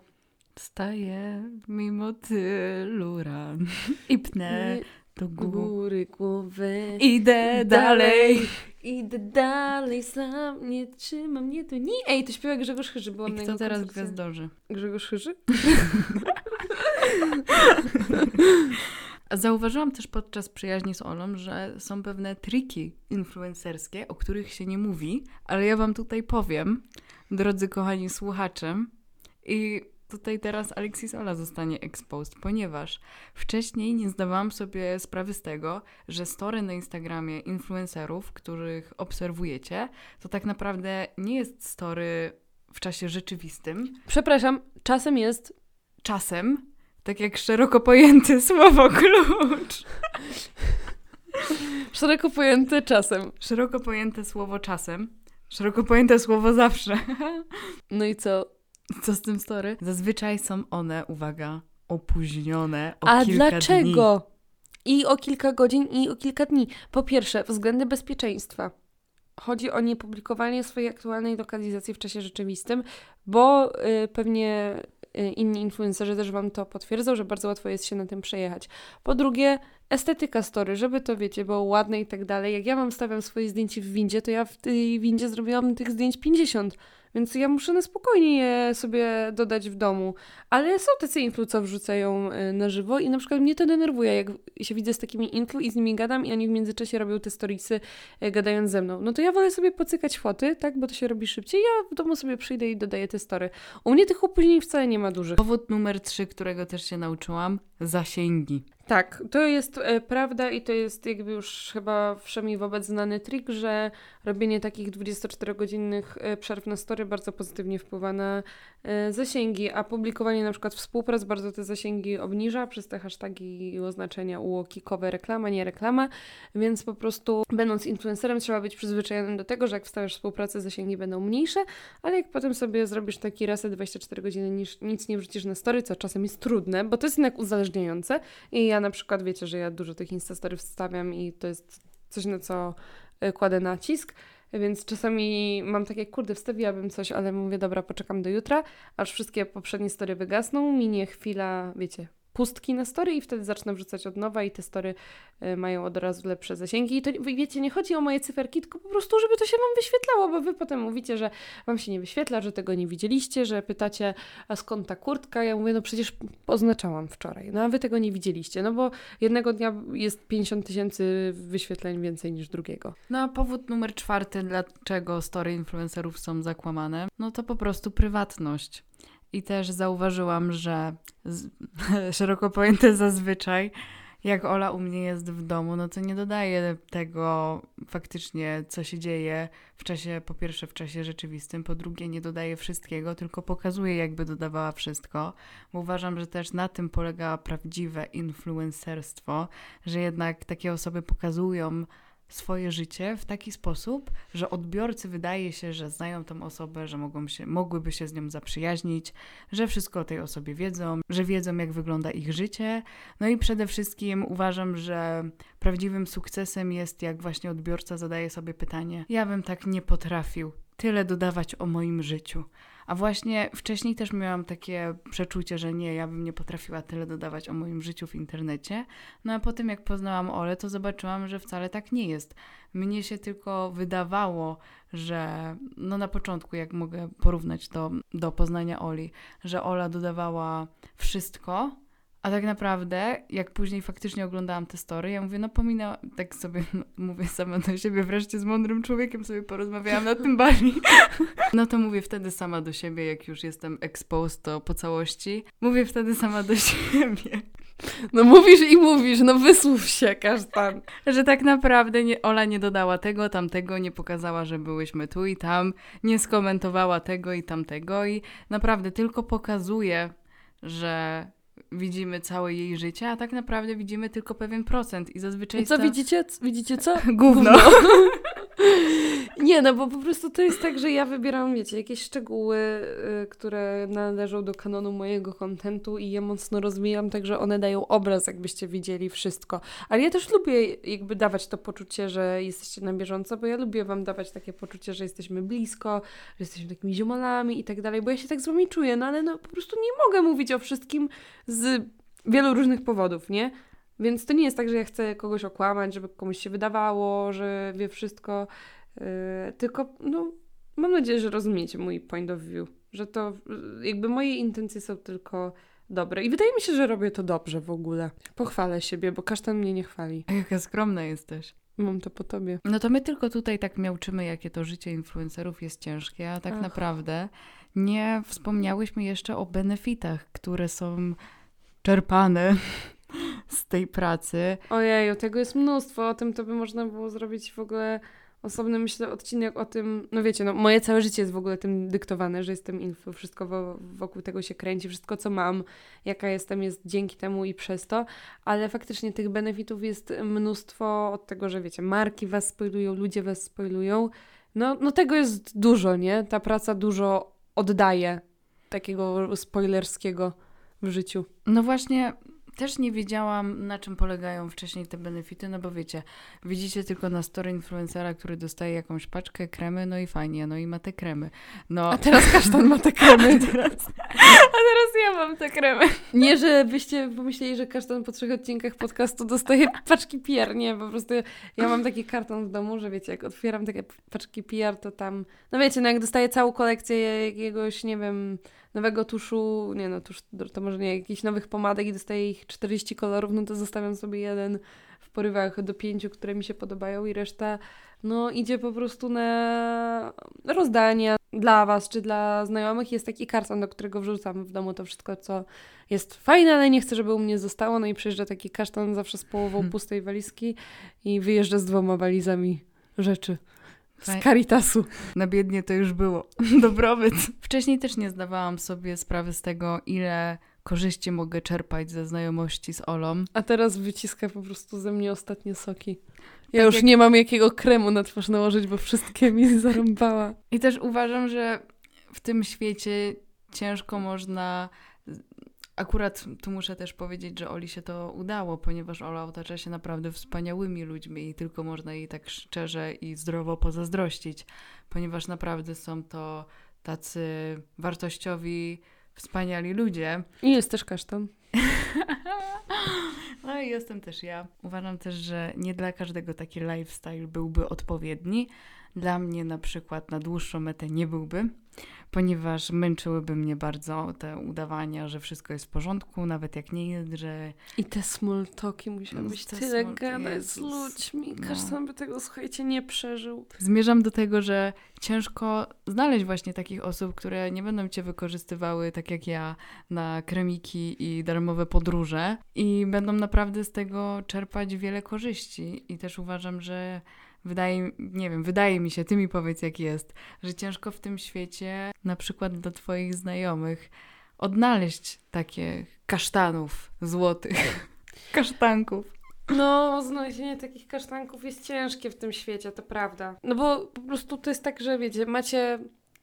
Staję mimo tylu ran i pnę do góry głowy. Idę dalej. Idę dalej sam, nie trzyma mnie tu ni. Ej, to śpiewa Grzegorz Chyży. Byłam I kto teraz koncercie. gwiazdorzy? Grzegorz Chyży? Zauważyłam też podczas przyjaźni z Olą, że są pewne triki influencerskie, o których się nie mówi, ale ja wam tutaj powiem, drodzy kochani słuchacze, i tutaj teraz Alexis Ola zostanie exposed, ponieważ wcześniej nie zdawałam sobie sprawy z tego, że story na Instagramie influencerów, których obserwujecie, to tak naprawdę nie jest story w czasie rzeczywistym. Przepraszam, czasem jest. Czasem, tak jak szeroko pojęte słowo klucz. szeroko pojęte czasem. Szeroko pojęte słowo czasem. Szeroko pojęte słowo zawsze. no i co? Co z tym story? Zazwyczaj są one, uwaga, opóźnione o A kilka dlaczego? Dni. I o kilka godzin, i o kilka dni. Po pierwsze, względy bezpieczeństwa. Chodzi o niepublikowanie swojej aktualnej lokalizacji w czasie rzeczywistym, bo y, pewnie y, inni influencerzy też Wam to potwierdzą, że bardzo łatwo jest się na tym przejechać. Po drugie, estetyka story, żeby to, wiecie, było ładne i tak dalej. Jak ja mam stawiam swoje zdjęcie w windzie, to ja w tej windzie zrobiłam tych zdjęć 50 więc ja muszę na spokojnie je sobie dodać w domu. Ale są tacy influ, co wrzucają y, na żywo i na przykład mnie to denerwuje, jak się widzę z takimi influ i z nimi gadam i oni w międzyczasie robią te storicy y, gadając ze mną. No to ja wolę sobie pocykać foty, tak, bo to się robi szybciej. Ja w domu sobie przyjdę i dodaję te story. U mnie tych opóźnień wcale nie ma dużych. Powód numer trzy, którego też się nauczyłam, zasięgi. Tak, to jest e, prawda i to jest jakby już chyba wszemi wobec znany trik, że robienie takich 24-godzinnych e, przerw na story bardzo pozytywnie wpływa na zasięgi, a publikowanie na przykład współprac bardzo te zasięgi obniża przez te hasztagi i oznaczenia ułokikowe reklama, nie reklama, więc po prostu będąc influencerem trzeba być przyzwyczajonym do tego, że jak wstawiasz współpracę zasięgi będą mniejsze, ale jak potem sobie zrobisz taki reset 24 godziny, niż, nic nie wrzucisz na story, co czasem jest trudne, bo to jest jednak uzależniające. I ja na przykład wiecie, że ja dużo tych instastory wstawiam i to jest coś, na co e, kładę nacisk, więc czasami mam takie, kurde, wstawiłabym coś, ale mówię, dobra, poczekam do jutra, aż wszystkie poprzednie story wygasną, minie chwila, wiecie, pustki na story i wtedy zacznę wrzucać od nowa i te story y, mają od razu lepsze zasięgi. I to wiecie, nie chodzi o moje cyferki, tylko po prostu, żeby to się wam wyświetlało, bo wy potem mówicie, że wam się nie wyświetla, że tego nie widzieliście, że pytacie, a skąd ta kurtka? Ja mówię, no przecież oznaczałam wczoraj, no a wy tego nie widzieliście, no bo jednego dnia jest 50 tysięcy wyświetleń więcej niż drugiego. No a powód numer czwarty, dlaczego story influencerów są zakłamane, no to po prostu prywatność. I też zauważyłam, że szeroko pojęte zazwyczaj, jak Ola u mnie jest w domu, no to nie dodaje tego faktycznie, co się dzieje w czasie, po pierwsze w czasie rzeczywistym, po drugie nie dodaje wszystkiego, tylko pokazuje, jakby dodawała wszystko, bo uważam, że też na tym polega prawdziwe influencerstwo, że jednak takie osoby pokazują swoje życie w taki sposób, że odbiorcy wydaje się, że znają tą osobę, że mogą się, mogłyby się z nią zaprzyjaźnić, że wszystko o tej osobie wiedzą, że wiedzą, jak wygląda ich życie. No i przede wszystkim uważam, że prawdziwym sukcesem jest, jak właśnie odbiorca zadaje sobie pytanie: Ja bym tak nie potrafił tyle dodawać o moim życiu. A właśnie wcześniej też miałam takie przeczucie, że nie, ja bym nie potrafiła tyle dodawać o moim życiu w internecie. No a potem jak poznałam Ole, to zobaczyłam, że wcale tak nie jest. Mnie się tylko wydawało, że no na początku, jak mogę porównać to do poznania Oli, że Ola dodawała wszystko, a tak naprawdę, jak później faktycznie oglądałam te story, ja mówię, no pominęłam, tak sobie no, mówię sama do siebie, wreszcie z mądrym człowiekiem sobie porozmawiałam na tym bali. No to mówię wtedy sama do siebie, jak już jestem exposed to po całości. Mówię wtedy sama do siebie. No mówisz i mówisz, no wysłów się, kasztan. Że tak naprawdę nie, Ola nie dodała tego, tamtego, nie pokazała, że byłyśmy tu i tam, nie skomentowała tego i tamtego i naprawdę tylko pokazuje, że widzimy całe jej życie, a tak naprawdę widzimy tylko pewien procent i zazwyczaj... I co widzicie? Widzicie co? Gówno. Nie, no bo po prostu to jest tak, że ja wybieram, wiecie, jakieś szczegóły, y, które należą do kanonu mojego kontentu i je mocno rozwijam, także one dają obraz, jakbyście widzieli wszystko. Ale ja też lubię jakby dawać to poczucie, że jesteście na bieżąco, bo ja lubię wam dawać takie poczucie, że jesteśmy blisko, że jesteśmy takimi ziomalami i tak dalej, bo ja się tak z wami czuję, no ale no po prostu nie mogę mówić o wszystkim z wielu różnych powodów, nie? Więc to nie jest tak, że ja chcę kogoś okłamać, żeby komuś się wydawało, że wie wszystko, yy, tylko no, mam nadzieję, że rozumiecie mój point of view, że to yy, jakby moje intencje są tylko dobre i wydaje mi się, że robię to dobrze w ogóle. Pochwalę siebie, bo kasztan mnie nie chwali. A jaka skromna jesteś. Mam to po tobie. No to my tylko tutaj tak miałczymy, jakie to życie influencerów jest ciężkie, a tak Ach. naprawdę nie wspomniałyśmy jeszcze o benefitach, które są czerpane z tej pracy. Ojeju, tego jest mnóstwo. O tym to by można było zrobić w ogóle osobny, myślę, odcinek o tym. No wiecie, no moje całe życie jest w ogóle tym dyktowane, że jestem info. Wszystko wokół tego się kręci, wszystko co mam, jaka jestem, jest dzięki temu i przez to. Ale faktycznie tych benefitów jest mnóstwo od tego, że wiecie, marki was spoilują, ludzie was spoilują. No, no tego jest dużo, nie? Ta praca dużo oddaje takiego spoilerskiego w życiu. No właśnie, też nie wiedziałam, na czym polegają wcześniej te benefity, no bo wiecie, widzicie tylko na story influencera, który dostaje jakąś paczkę kremy, no i fajnie, no i ma te kremy. No. A teraz kasztan ma te kremy. teraz, a teraz ja mam te kremy. Nie, żebyście pomyśleli, że kasztan po trzech odcinkach podcastu dostaje paczki PR, nie, po prostu ja mam taki karton w domu, że wiecie, jak otwieram takie paczki PR, to tam, no wiecie, no jak dostaję całą kolekcję jakiegoś, nie wiem, nowego tuszu, nie no, tusz, to może nie, jakichś nowych pomadek i dostaję ich 40 kolorów, no to zostawiam sobie jeden w porywach do pięciu, które mi się podobają i reszta no idzie po prostu na rozdania dla Was czy dla znajomych. Jest taki karton, do którego wrzucam w domu to wszystko, co jest fajne, ale nie chcę, żeby u mnie zostało. No i przyjeżdża taki kasztan zawsze z połową hmm. pustej walizki i wyjeżdża z dwoma walizami rzeczy. Z Caritasu. Na biednie to już było. Dobrobyt. Wcześniej też nie zdawałam sobie sprawy z tego, ile korzyści mogę czerpać ze znajomości z Olą. A teraz wyciska po prostu ze mnie ostatnie soki. Ja tak już jak... nie mam jakiego kremu na twarz nałożyć, bo wszystkie mi zarąbała. I też uważam, że w tym świecie ciężko można Akurat tu muszę też powiedzieć, że Oli się to udało, ponieważ Ola otacza się naprawdę wspaniałymi ludźmi i tylko można jej tak szczerze i zdrowo pozazdrościć, ponieważ naprawdę są to tacy wartościowi, wspaniali ludzie. I jest też kasztan. No i jestem też ja. Uważam też, że nie dla każdego taki lifestyle byłby odpowiedni. Dla mnie na przykład na dłuższą metę nie byłby, ponieważ męczyłyby mnie bardzo te udawania, że wszystko jest w porządku, nawet jak nie jest, że I te small talki musiały No, tyle small- gadać z Jezus, ludźmi. no. Każdy by tego, słuchajcie, nie przeżył. Zmierzam do tego, że ciężko znaleźć właśnie takich osób, które nie będą cię wykorzystywały tak jak ja na kremiki i darmowe podróże i będą naprawdę z tego czerpać wiele korzyści. I też uważam, że wydaje, nie wiem, wydaje mi się, ty mi powiedz jak jest, że ciężko w tym świecie, na przykład dla twoich znajomych, odnaleźć takie kasztanów złotych, kasztanków. No, znalezienie takich kasztanków jest ciężkie w tym świecie, to prawda. No bo po prostu to jest tak, że wiecie, macie.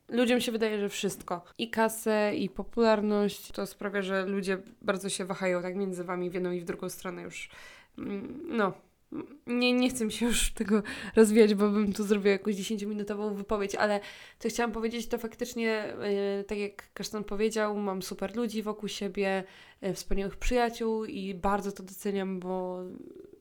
Ludziom się wydaje, że wszystko. I kasę, i popularność. To sprawia, że ludzie bardzo się wahają tak między wami w jedną i w drugą stronę już. Mm, No. Nie, nie chcę mi się już tego rozwijać, bo bym tu zrobiła jakąś 10-minutową wypowiedź, ale co chciałam powiedzieć, to faktycznie, yy, tak jak Kasztan powiedział, mam super ludzi wokół siebie, yy, wspaniałych przyjaciół i bardzo to doceniam, bo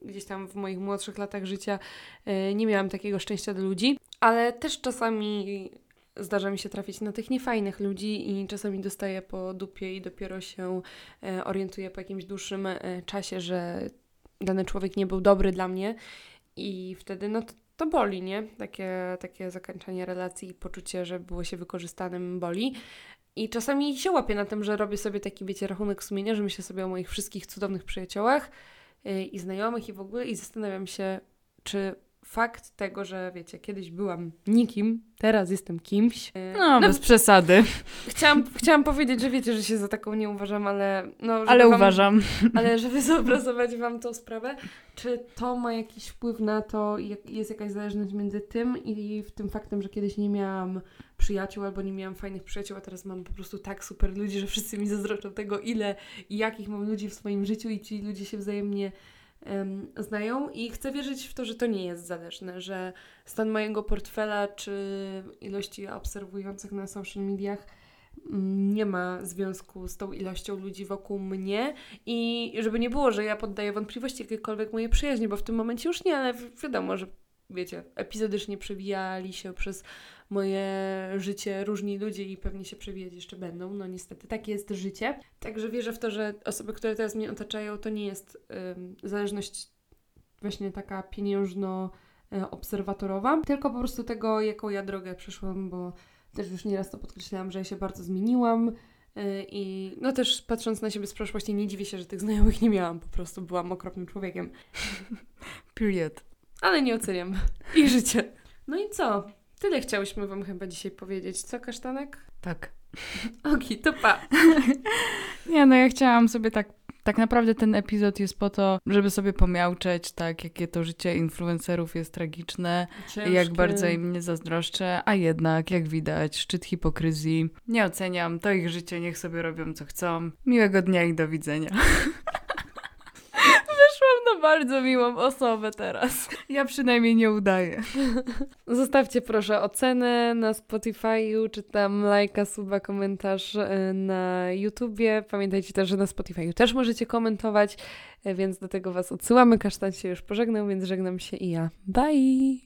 gdzieś tam w moich młodszych latach życia yy, nie miałam takiego szczęścia do ludzi, ale też czasami zdarza mi się trafić na tych niefajnych ludzi i czasami dostaję po dupie i dopiero się orientuję po jakimś dłuższym czasie, że dany człowiek nie był dobry dla mnie i wtedy no to, to boli, nie? Takie, takie zakończenie relacji i poczucie, że było się wykorzystanym boli. I czasami się łapię na tym, że robię sobie taki, wiecie, rachunek sumienia, że myślę sobie o moich wszystkich cudownych przyjaciołach yy, i znajomych i w ogóle i zastanawiam się, czy fakt tego, że wiecie, kiedyś byłam nikim, teraz jestem kimś. yy, No, bez przesady, Chciałam, chciałam powiedzieć, że wiecie, że się za taką nie uważam, ale no, ale wam, uważam. ale żeby zobrazować Wam tą sprawę, czy to ma jakiś wpływ na to, jak jest jakaś zależność między tym i tym faktem, że kiedyś nie miałam przyjaciół albo nie miałam fajnych przyjaciół, a teraz mam po prostu tak super ludzi, że wszyscy mi zazdroczą tego, ile i jakich mam ludzi w swoim życiu i ci ludzie się wzajemnie em, znają i chcę wierzyć w to, że to nie jest zależne, że stan mojego portfela czy ilości obserwujących na social mediach mm, nie ma związku z tą ilością ludzi wokół mnie i żeby nie było, że ja poddaję wątpliwości jakiekolwiek moje przyjaźnie, bo w tym momencie już nie, ale wi- wiadomo, że wiecie, epizodycznie przewijali się przez moje życie różni ludzie i pewnie się przewijać jeszcze będą. No niestety, takie jest życie. Także wierzę w to, że osoby, które teraz mnie otaczają, to nie jest zależność właśnie taka pieniężno-obserwatorowa, tylko po prostu tego, jaką ja drogę przeszłam, bo też już nieraz to podkreślałam, że ja się bardzo zmieniłam. y, I no też patrząc na siebie z przeszłości, nie dziwię się, że tych znajomych nie miałam. Po prostu byłam okropnym człowiekiem. Period. Ale nie oceniam ich życie. No i co? Tyle chciałyśmy Wam chyba dzisiaj powiedzieć. Co, kasztanek? Tak. Oki, to pa. Nie, no ja chciałam sobie tak, tak naprawdę ten epizod jest po to, żeby sobie pomiałczeć, tak, jakie to życie influencerów jest tragiczne i jak bardzo im nie zazdroszczę, a jednak, jak widać, szczyt hipokryzji. Nie oceniam, to ich życie, niech sobie robią co chcą. Miłego dnia i do widzenia. Wyszłam na bardzo miłą osobę teraz. Ja przynajmniej nie udaję. Zostawcie proszę ocenę na Spotify'u, czy tam lajka, suba, komentarz e, na YouTubie. Pamiętajcie też, że na Spotify'u też możecie komentować, e, więc do tego Was odsyłamy. Kasztan się już pożegnał, więc żegnam się i ja. Bye!